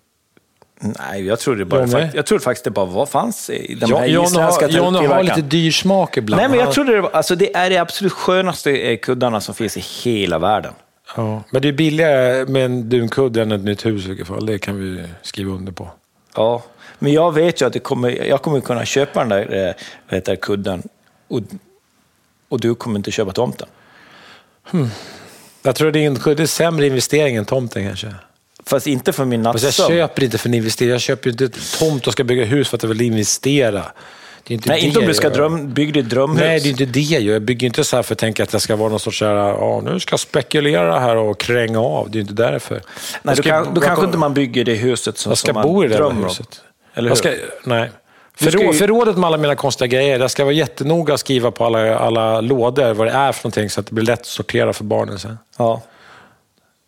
S2: Nej, jag tror det bara, fakt- jag tror faktiskt det bara vad fanns i de
S1: Ja,
S2: här
S1: John
S2: isländska
S1: John har lite dyr smak ibland.
S2: Nej, men jag trodde det, var, alltså, det är de absolut skönaste eh, kuddarna som finns i hela världen.
S1: Ja, men det är billigare med en dunkudde än ett nytt hus i vilket fall. Det kan vi skriva under på.
S2: Ja, men jag vet ju att det kommer, jag kommer kunna köpa den där eh, vad heter det, kudden och, och du kommer inte köpa tomten.
S1: Jag tror att kudde är sämre investering än tomten kanske.
S2: Fast inte för min
S1: Fast jag
S2: nattsömn.
S1: köper inte för en investering. Jag köper inte tomt och ska bygga hus för att jag vill investera. Inte
S2: Nej, inte om du ska dröm, bygga ditt drömhus.
S1: Nej, det är inte det jag gör. Jag bygger inte så här för att tänka att jag ska vara någon sorts så här, ja, nu ska jag spekulera här och kränga av. Det är inte därför.
S2: Nej,
S1: Jag
S2: då,
S1: ska-
S2: kan, då kanske inte man bygger det huset som,
S1: Jag ska
S2: som man
S1: bo i det
S2: drömmer
S1: där
S2: om.
S1: huset.
S2: Eller hur?
S1: Ska, nej.
S2: Ska ju-
S1: Förrådet med alla mina konstiga grejer, jag ska vara jättenoga och skriva på alla, alla lådor vad det är för någonting så att det blir lätt att sortera för barnen sen.
S2: Ja.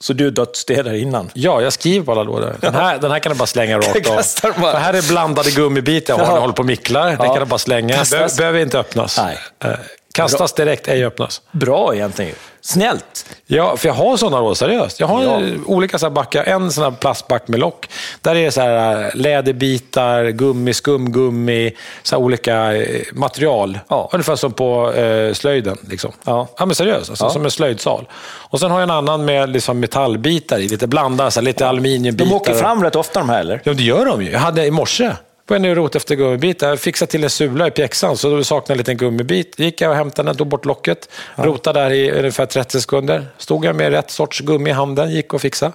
S2: Så du dödsstädar innan?
S1: Ja, jag skriver på alla lådor. Den här, den här kan du bara slänga rakt av. Det här är blandade gummibitar jag har jag håller på och micklar. Den kan du bara slänga. Be- behöver inte öppnas.
S2: Nej.
S1: Kastas direkt, ej öppnas.
S2: Bra egentligen. Snällt.
S1: Ja, för jag har sådana då, seriöst. Jag har
S2: Ja.
S1: olika så backar. En sån här plastback med lock. Där är det så här eh, läderbitar, gummi, skumgummi, så olika eh, material.
S2: Ja.
S1: Ungefär som på eh, slöjden. Liksom.
S2: Ja.
S1: ja, men seriöst. Alltså. Som en slöjdsal. Och sen har jag en annan med liksom, metallbitar i, lite blandade, så här, lite aluminiumbitar.
S2: De åker fram rätt ofta de här, eller?
S1: Ja, det gör de ju. Jag hade i morse var jag rotade efter gummibitar. Jag fixade till en sula i pjäxan, så då saknade en liten gummibit. gick jag och hämtade den, tog bort locket, rotade där i ungefär 30 sekunder. Stod jag med rätt sorts gummi i handen, gick och fixade.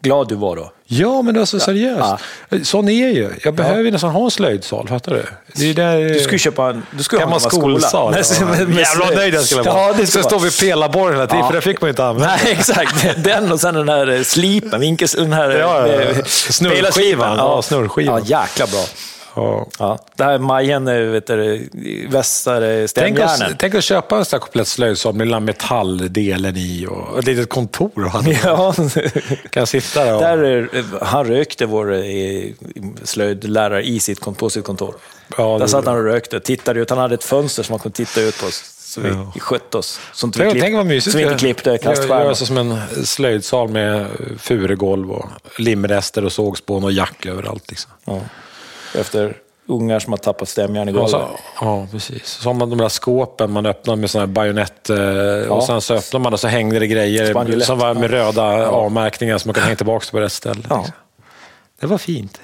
S2: Glad du var då.
S1: Ja, men det var så seriöst. Sån är jag ju. Jag behöver ju nästan ha en slöjdsal, fattar du? Det är ju där...
S2: Du skulle köpa en... Du skulle ha en
S1: skolsal. Ja. Jävla nöjd jag skulle vara.
S2: Ja, det
S1: så
S2: skulle
S1: står
S2: vara.
S1: vi pelarborren hela tiden,
S2: Ja.
S1: för det fick man ju inte använda.
S2: Nej, exakt. Den och sen den där eh, slipen, vinkels... Den här...
S1: Ja, ja, ja.
S2: eh,
S1: Snurrskivan. Ja, snurrskivan.
S2: Ja, jäkla bra.
S1: Ja.
S2: Ja. Det här Majen, eh, vet du, vässar
S1: Tänk tänk att köpa en sån här komplett slöjdsal med lilla metalldelen i och ett litet kontor. Och han
S2: Ja,
S1: kan sitta där och...
S2: där, är- han rökte vår eh, slöjdlärare i sitt, på sitt kontor.
S1: Ja,
S2: där satt han och rökte, tittade ut. Han hade ett fönster som man kunde titta ut på. Så vi
S1: Ja.
S2: skötte oss. Så inte vi, klipp, så vi inte klippte
S1: Göra
S2: kaststjärnor.
S1: så som en slöjdsal med furugolv och limrester och sågspån och jack överallt. Liksom.
S2: Ja. Efter ungar som har tappat stämjärn i golvet.
S1: så, ja, precis. Så har man de där skåpen man öppnar med såna här bajonett eh, och sen så öppnar man och så hängde det grejer
S2: Spanjolett.
S1: som var med röda avmärkningar som man kan hänga tillbaka på rätt ställe.
S2: Ja.
S1: Liksom. Det var fint.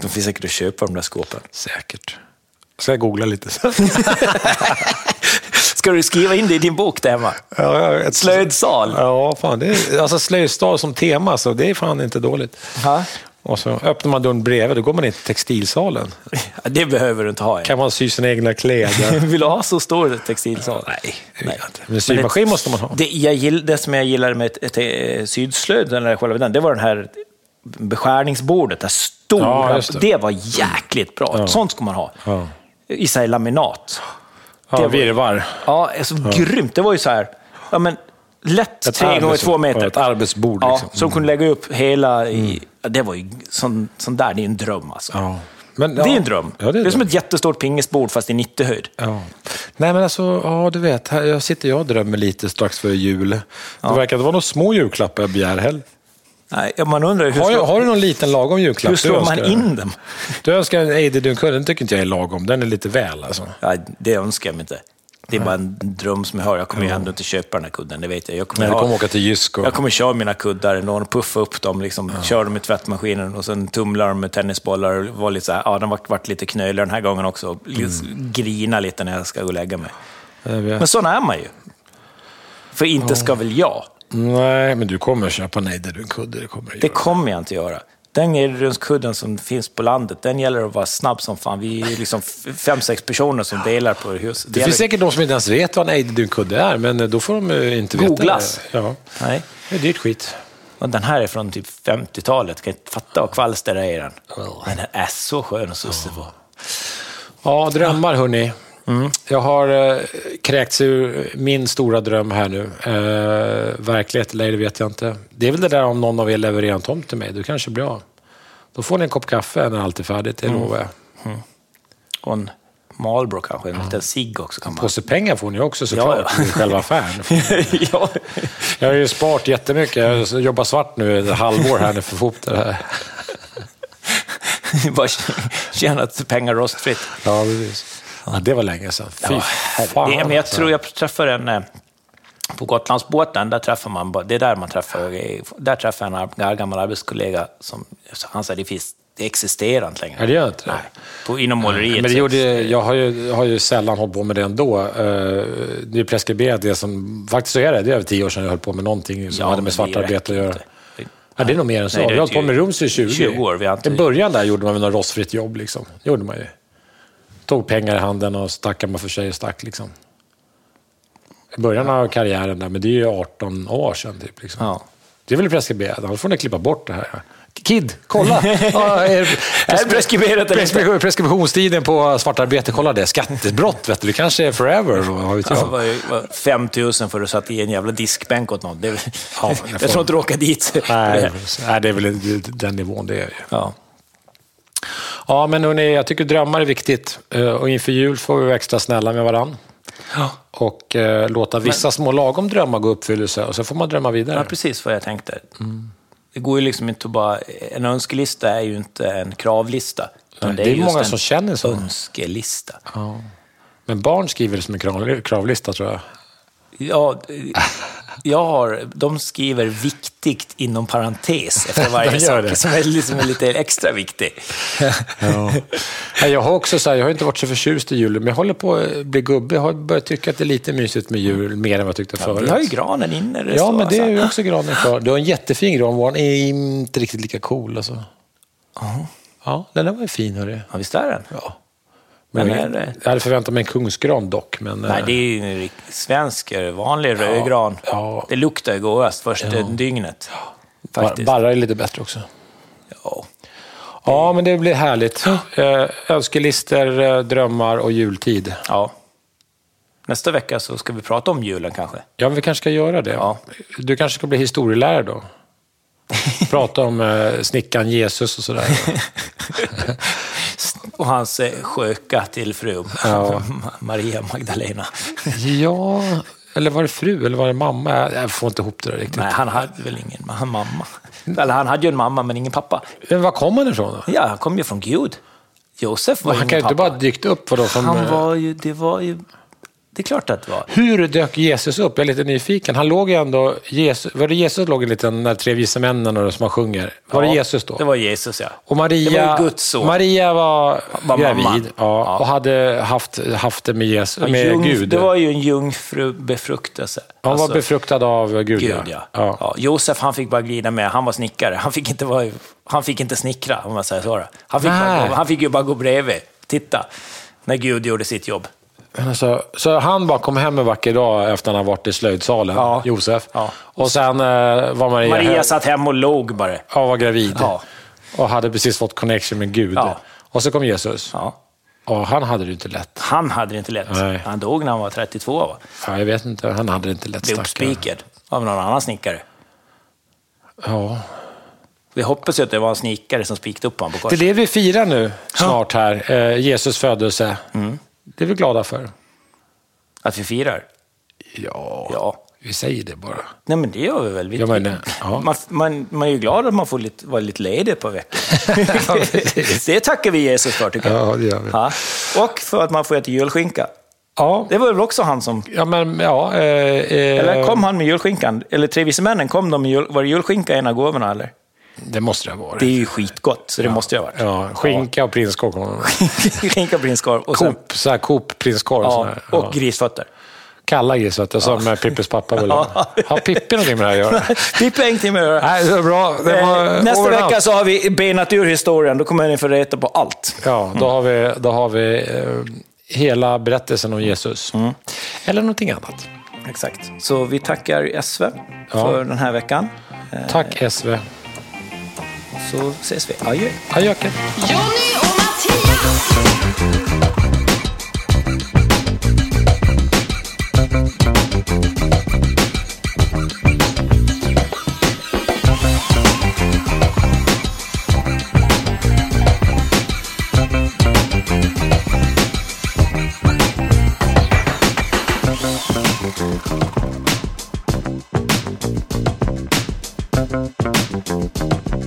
S2: De finns säkert att köpa de där skåpen.
S1: Säkert. Ska jag googla lite?
S2: Ska du skriva in det i din bok där hemma?
S1: ja, ja, ett
S2: Slöjdsal?
S1: Ja, fan. Det är, alltså slöjdstal som tema, så det är fan inte dåligt.
S2: Ja.
S1: Och så öppnar man dörren bredvid, då går man in till textilsalen.
S2: Det behöver du inte ha.
S1: Kan man sy sina egna kläder?
S2: Vill du ha så stor textilsal?
S1: Nej, det vill jag inte. Men symaskin måste man ha.
S2: Det, jag det som jag gillade med ett, ett, ett sydslöjd, eller själva den, det var den här beskärningsbordet, det stora.
S1: Ja,
S2: det.
S1: det.
S2: var jäkligt bra. Sånt ska man ha.
S1: Ja.
S2: I så laminat.
S1: Ja,
S2: Det var-
S1: virvar.
S2: Ja, alltså, grymt. Det var ju så här, ja, men, lätt
S1: Ett
S2: tre gånger två meter.
S1: Ett arbetsbord
S2: Ja,
S1: liksom.
S2: som kunde lägga upp hela i... Ja, det var ju sån, sån där, det är en dröm alltså.
S1: Ja. Men,
S2: Det är en dröm.
S1: Ja, det är,
S2: det är som
S1: dröm.
S2: ett jättestort pingisbord fast i 90-höjd.
S1: Ja. Nej, men alltså, ja, du vet, här, jag sitter jag och drömmer lite strax före jul. Det verkar inte vara några små julklappar jag begär heller.
S2: Nej, man undrar hur,
S1: Har,
S2: slår,
S1: har du någon liten lagom julklapp?
S2: hur slår man in dem?
S1: Du önskar en Eididun den tycker inte jag är lagom. Den är lite väl alltså.
S2: Ja, det önskar jag mig inte. Det är bara en dröm som jag har. Jag kommer ju ändå inte köpa den här kudden, det vet jag. Jag kommer,
S1: Nej, du
S2: ha-
S1: kommer åka till Jysk och...
S2: jag kommer köra mina kuddar, någon puffa upp dem, liksom, köra dem i tvättmaskinen och sen tumlar dem med tennisbollar. och Var lite så här, ja, den har varit lite knölig den här gången också.
S1: Mm.
S2: Grina lite när jag ska gå och lägga mig. Men sån är man ju. För inte ska väl jag?
S1: Nej, men du kommer köpa en Eiderun-kudde. Det kommer du
S2: Det kommer jag inte göra. Den Eirundskudden som finns på landet, den gäller att vara snabb som fan. Vi är liksom fem, sex personer som delar på hus.
S1: Det finns säkert de som inte ens vet vad en Eiderun-kudde är, men då får de ju inte
S2: Googlas.
S1: veta det. Ja,
S2: Nej.
S1: det är dyrt skit.
S2: Och den här är från typ 50-talet. Kan inte fatta vad kvalster det är i den. Men den är så skön att sussa på.
S1: Ja, drömmar hörni. Jag har eh, kräkts ur min stora dröm här nu. Eh, verklighet eller det vet jag inte. Det är väl det där om någon av er levererar en tomt till mig, då kanske blir av. Då får ni en kopp kaffe när allt är färdigt, det lovar jag.
S2: Och en Marlboro kanske, en liten cigg också kan man.
S1: Påse pengar får ni också såklart,
S2: Ja, ja.
S1: i själva affären.
S2: ja.
S1: Jag har ju sparat jättemycket. Jag har jobbat svart nu ett halvår här nu för att få ihop det här.
S2: Bara tjänat pengar rostfritt.
S1: Ja, precis. Ja, det var länge sedan. Fy
S2: Ja,
S1: fan.
S2: det, men jag
S1: alltså.
S2: tror jag träffade en... eh, På Gotlandsbåten, där träffar man... Det är där man träffar... Där träffar jag en gammal arbetskollega som... Han sa det finns... Det existerar inte längre.
S1: Ja, det gör inte det.
S2: Nej. På, inom måleriet.
S1: Men det gjorde, jag har ju, har ju sällan hållit på med det ändå. Eh, Det är preskriberat det som... Faktiskt så är det. Det är över tio år sedan jag höll på med någonting som
S2: Ja,
S1: hade med svartarbete att göra.
S2: inte.
S1: Ja, det är nog mer än så.
S2: Nej,
S1: vi har hållit på med Rums i 20.
S2: 20 år, vi inte-
S1: I början där gjorde man väl något rostfritt jobb. Liksom. Det gjorde man ju. Tog pengar i handen och stackade man för sig och stack. Liksom. I början av karriären där, men det är ju 18 år sedan. Typ, liksom.
S2: Ja.
S1: Det är väl preskriberat, annars får ni klippa bort det här. Kid, kolla! Ja, är,
S2: preskriberat eller inte?
S1: Preskri- Preskriptionstiden på svartarbete, kolla det. Skattebrott, vet du. Det kanske är forever. Vad vet jag.
S2: var ju- var 5 000 för att sätta i en jävla diskbänk åt någon. Det, är-
S1: Ja,
S2: jag tror inte du åker dit.
S1: Nej, nej, det är väl den nivån det är. ju.
S2: Ja.
S1: Ja, men hörni, jag tycker drömmar är viktigt. Eh, Och inför jul får vi vara extra snälla med varann.
S2: Ja.
S1: Och eh, låta vissa små lagom drömmar gå i uppfyllelse. Och så får man drömma vidare.
S2: ja, precis vad jag tänkte.
S1: Mm.
S2: Det går ju liksom inte att bara... En önskelista är ju inte en kravlista.
S1: Nej, det är
S2: just
S1: många
S2: en
S1: som känner så.
S2: önskelista.
S1: Men barn skriver det som en krav- kravlista, tror jag.
S2: Ja, jag har, de skriver viktigt inom parentes efter varje sak, som är, liksom lite extra viktig.
S1: Ja. Jag har också så här, jag har inte varit så förtjust i julen, men jag håller på att bli gubbe. Jag har börjat tycka att det är lite mysigt med jul, mer än vad jag tyckte förut.
S2: Vi har ju granen inne. Det
S1: Ja,
S2: står
S1: men det är
S2: alltså.
S1: ju också granen kvar. Du har en jättefin gran, vår är inte riktigt lika cool. Alltså. Ja, den där var ju fin, hörru.
S2: Ja, visst är den?
S1: Ja.
S2: Men
S1: Men
S2: är
S1: jag,
S2: det-
S1: jag hade förväntat mig en kungsgran dock. Men,
S2: Nej,
S1: eh,
S2: det är ju en rik- svensk, eh, vanlig rödgran.
S1: ja.
S2: Det luktar ju godast första dygnet.
S1: bar-
S2: Faktiskt.
S1: Barra är lite bättre också.
S2: Ja.
S1: Ja, men det blir härligt. Eh, Önskelister, eh, drömmar och jultid.
S2: ja. Nästa vecka så ska vi prata om julen kanske.
S1: Ja, vi kanske ska göra det.
S2: Ja.
S1: Du kanske ska bli historielärare då? Prata om eh, snickaren Jesus och sådär.
S2: Och hans eh, sköka till fru,
S1: Ja.
S2: Maria Magdalena.
S1: ja, eller var det fru eller var det mamma? Jag- får inte ihop det där riktigt.
S2: Nej, han hade väl ingen han mamma. Eller han hade ju en mamma, men ingen pappa.
S1: Men var kom han ifrån då?
S2: Ja, han kom ju från Gud. Josef var ju
S1: Han kan ju inte bara dykt upp vadå, som...
S2: Han
S1: eh,
S2: var ju, det var ju... Det är klart att det var.
S1: Hur dök Jesus upp? Jag är lite nyfiken. Han låg ju ändå... Jesus, var det Jesus låg en liten, när tre vise männen och som man sjunger? Var det
S2: Ja,
S1: Jesus då?
S2: Det var Jesus, ja.
S1: Och Maria,
S2: Det var Guds son.
S1: Maria var,
S2: Var
S1: gravid
S2: mamma.
S1: ja,
S2: Ja.
S1: och hade haft, haft det med, Jesus, med
S2: Jung-
S1: Gud.
S2: Det var ju en jungfrubefruktelse.
S1: Han var
S2: Alltså,
S1: befruktad av Gud,
S2: Gud,
S1: ja.
S2: ja.
S1: ja.
S2: Josef, han fick bara glida med. Han var snickare. Han fick inte, vara, han fick inte snickra, om man säger så. Han fick, bara, han fick ju bara gå bredvid. Titta, när Gud gjorde sitt jobb.
S1: Alltså, så han bara kom hem en vacker dag efter att han har varit i slöjdsalen,
S2: Ja.
S1: Josef.
S2: Ja.
S1: Och sen eh, var Maria,
S2: Maria satt hemma och låg bara.
S1: ja, var gravid.
S2: Ja.
S1: Och hade precis fått connection med Gud.
S2: Ja.
S1: Och så kom Jesus.
S2: Ja.
S1: Och han hade det inte lätt.
S2: Han hade det inte lätt.
S1: Nej.
S2: Han dog när han var 32. Va?
S1: Ja, jag vet inte, han hade det inte lätt.
S2: Blev uppspikad av någon annan snickare.
S1: Ja.
S2: Vi hoppas ju att det var en snickare som spikade upp honom på
S1: Det är
S2: korset.
S1: det vi firar nu snart här, eh, Jesus födelse.
S2: Mm.
S1: Det är vi glada för.
S2: Att vi firar.
S1: Ja,
S2: Ja.
S1: vi säger det bara.
S2: Nej, men det gör vi väl. Vi,
S1: Ja, men, ja.
S2: man, man, man är ju glad att man får lite, vara lite ledig på veckan. det tackar vi Jesus för, tycker jag.
S1: Ja, det gör vi.
S2: Ja. Och för att man får äta julskinka.
S1: Ja,
S2: Det var väl också han som...
S1: ja men ja. Eh, eh,
S2: Eller kom han med julskinkan? Eller Tre vise männen, kom de med jul, var det julskinka en av gåvorna eller?
S1: Det måste det ha varit.
S2: Det är ju skitgott, så det måste ju ha varit.
S1: Ja, skinka och prinskorv.
S2: Skinka och prinskorv. Och, sen,
S1: Coop, så här Coop prinskorv.
S2: ja,
S1: här.
S2: och
S1: ja.
S2: grisfötter.
S1: Kalla grisfötter, som ja. Pippis pappa ville ha.
S2: Ja.
S1: Har Pippi någonting med det här att göra?
S2: Pippi har ingenting med göra.
S1: Nej, det var bra. Det var
S2: Eh, Nästa
S1: over and
S2: vecka
S1: out.
S2: så har vi benat ur historien. Då kommer ni få reta på allt.
S1: Ja, då har vi, då har vi eh, hela berättelsen om Jesus.
S2: Mm.
S1: Eller någonting annat.
S2: Exakt. Så vi tackar SV
S1: Ja.
S2: för den här veckan.
S1: Tack SV.
S2: Så ses vi. Adjö.
S1: Adjöken.
S3: Jonny och Mattias!
S4: Thank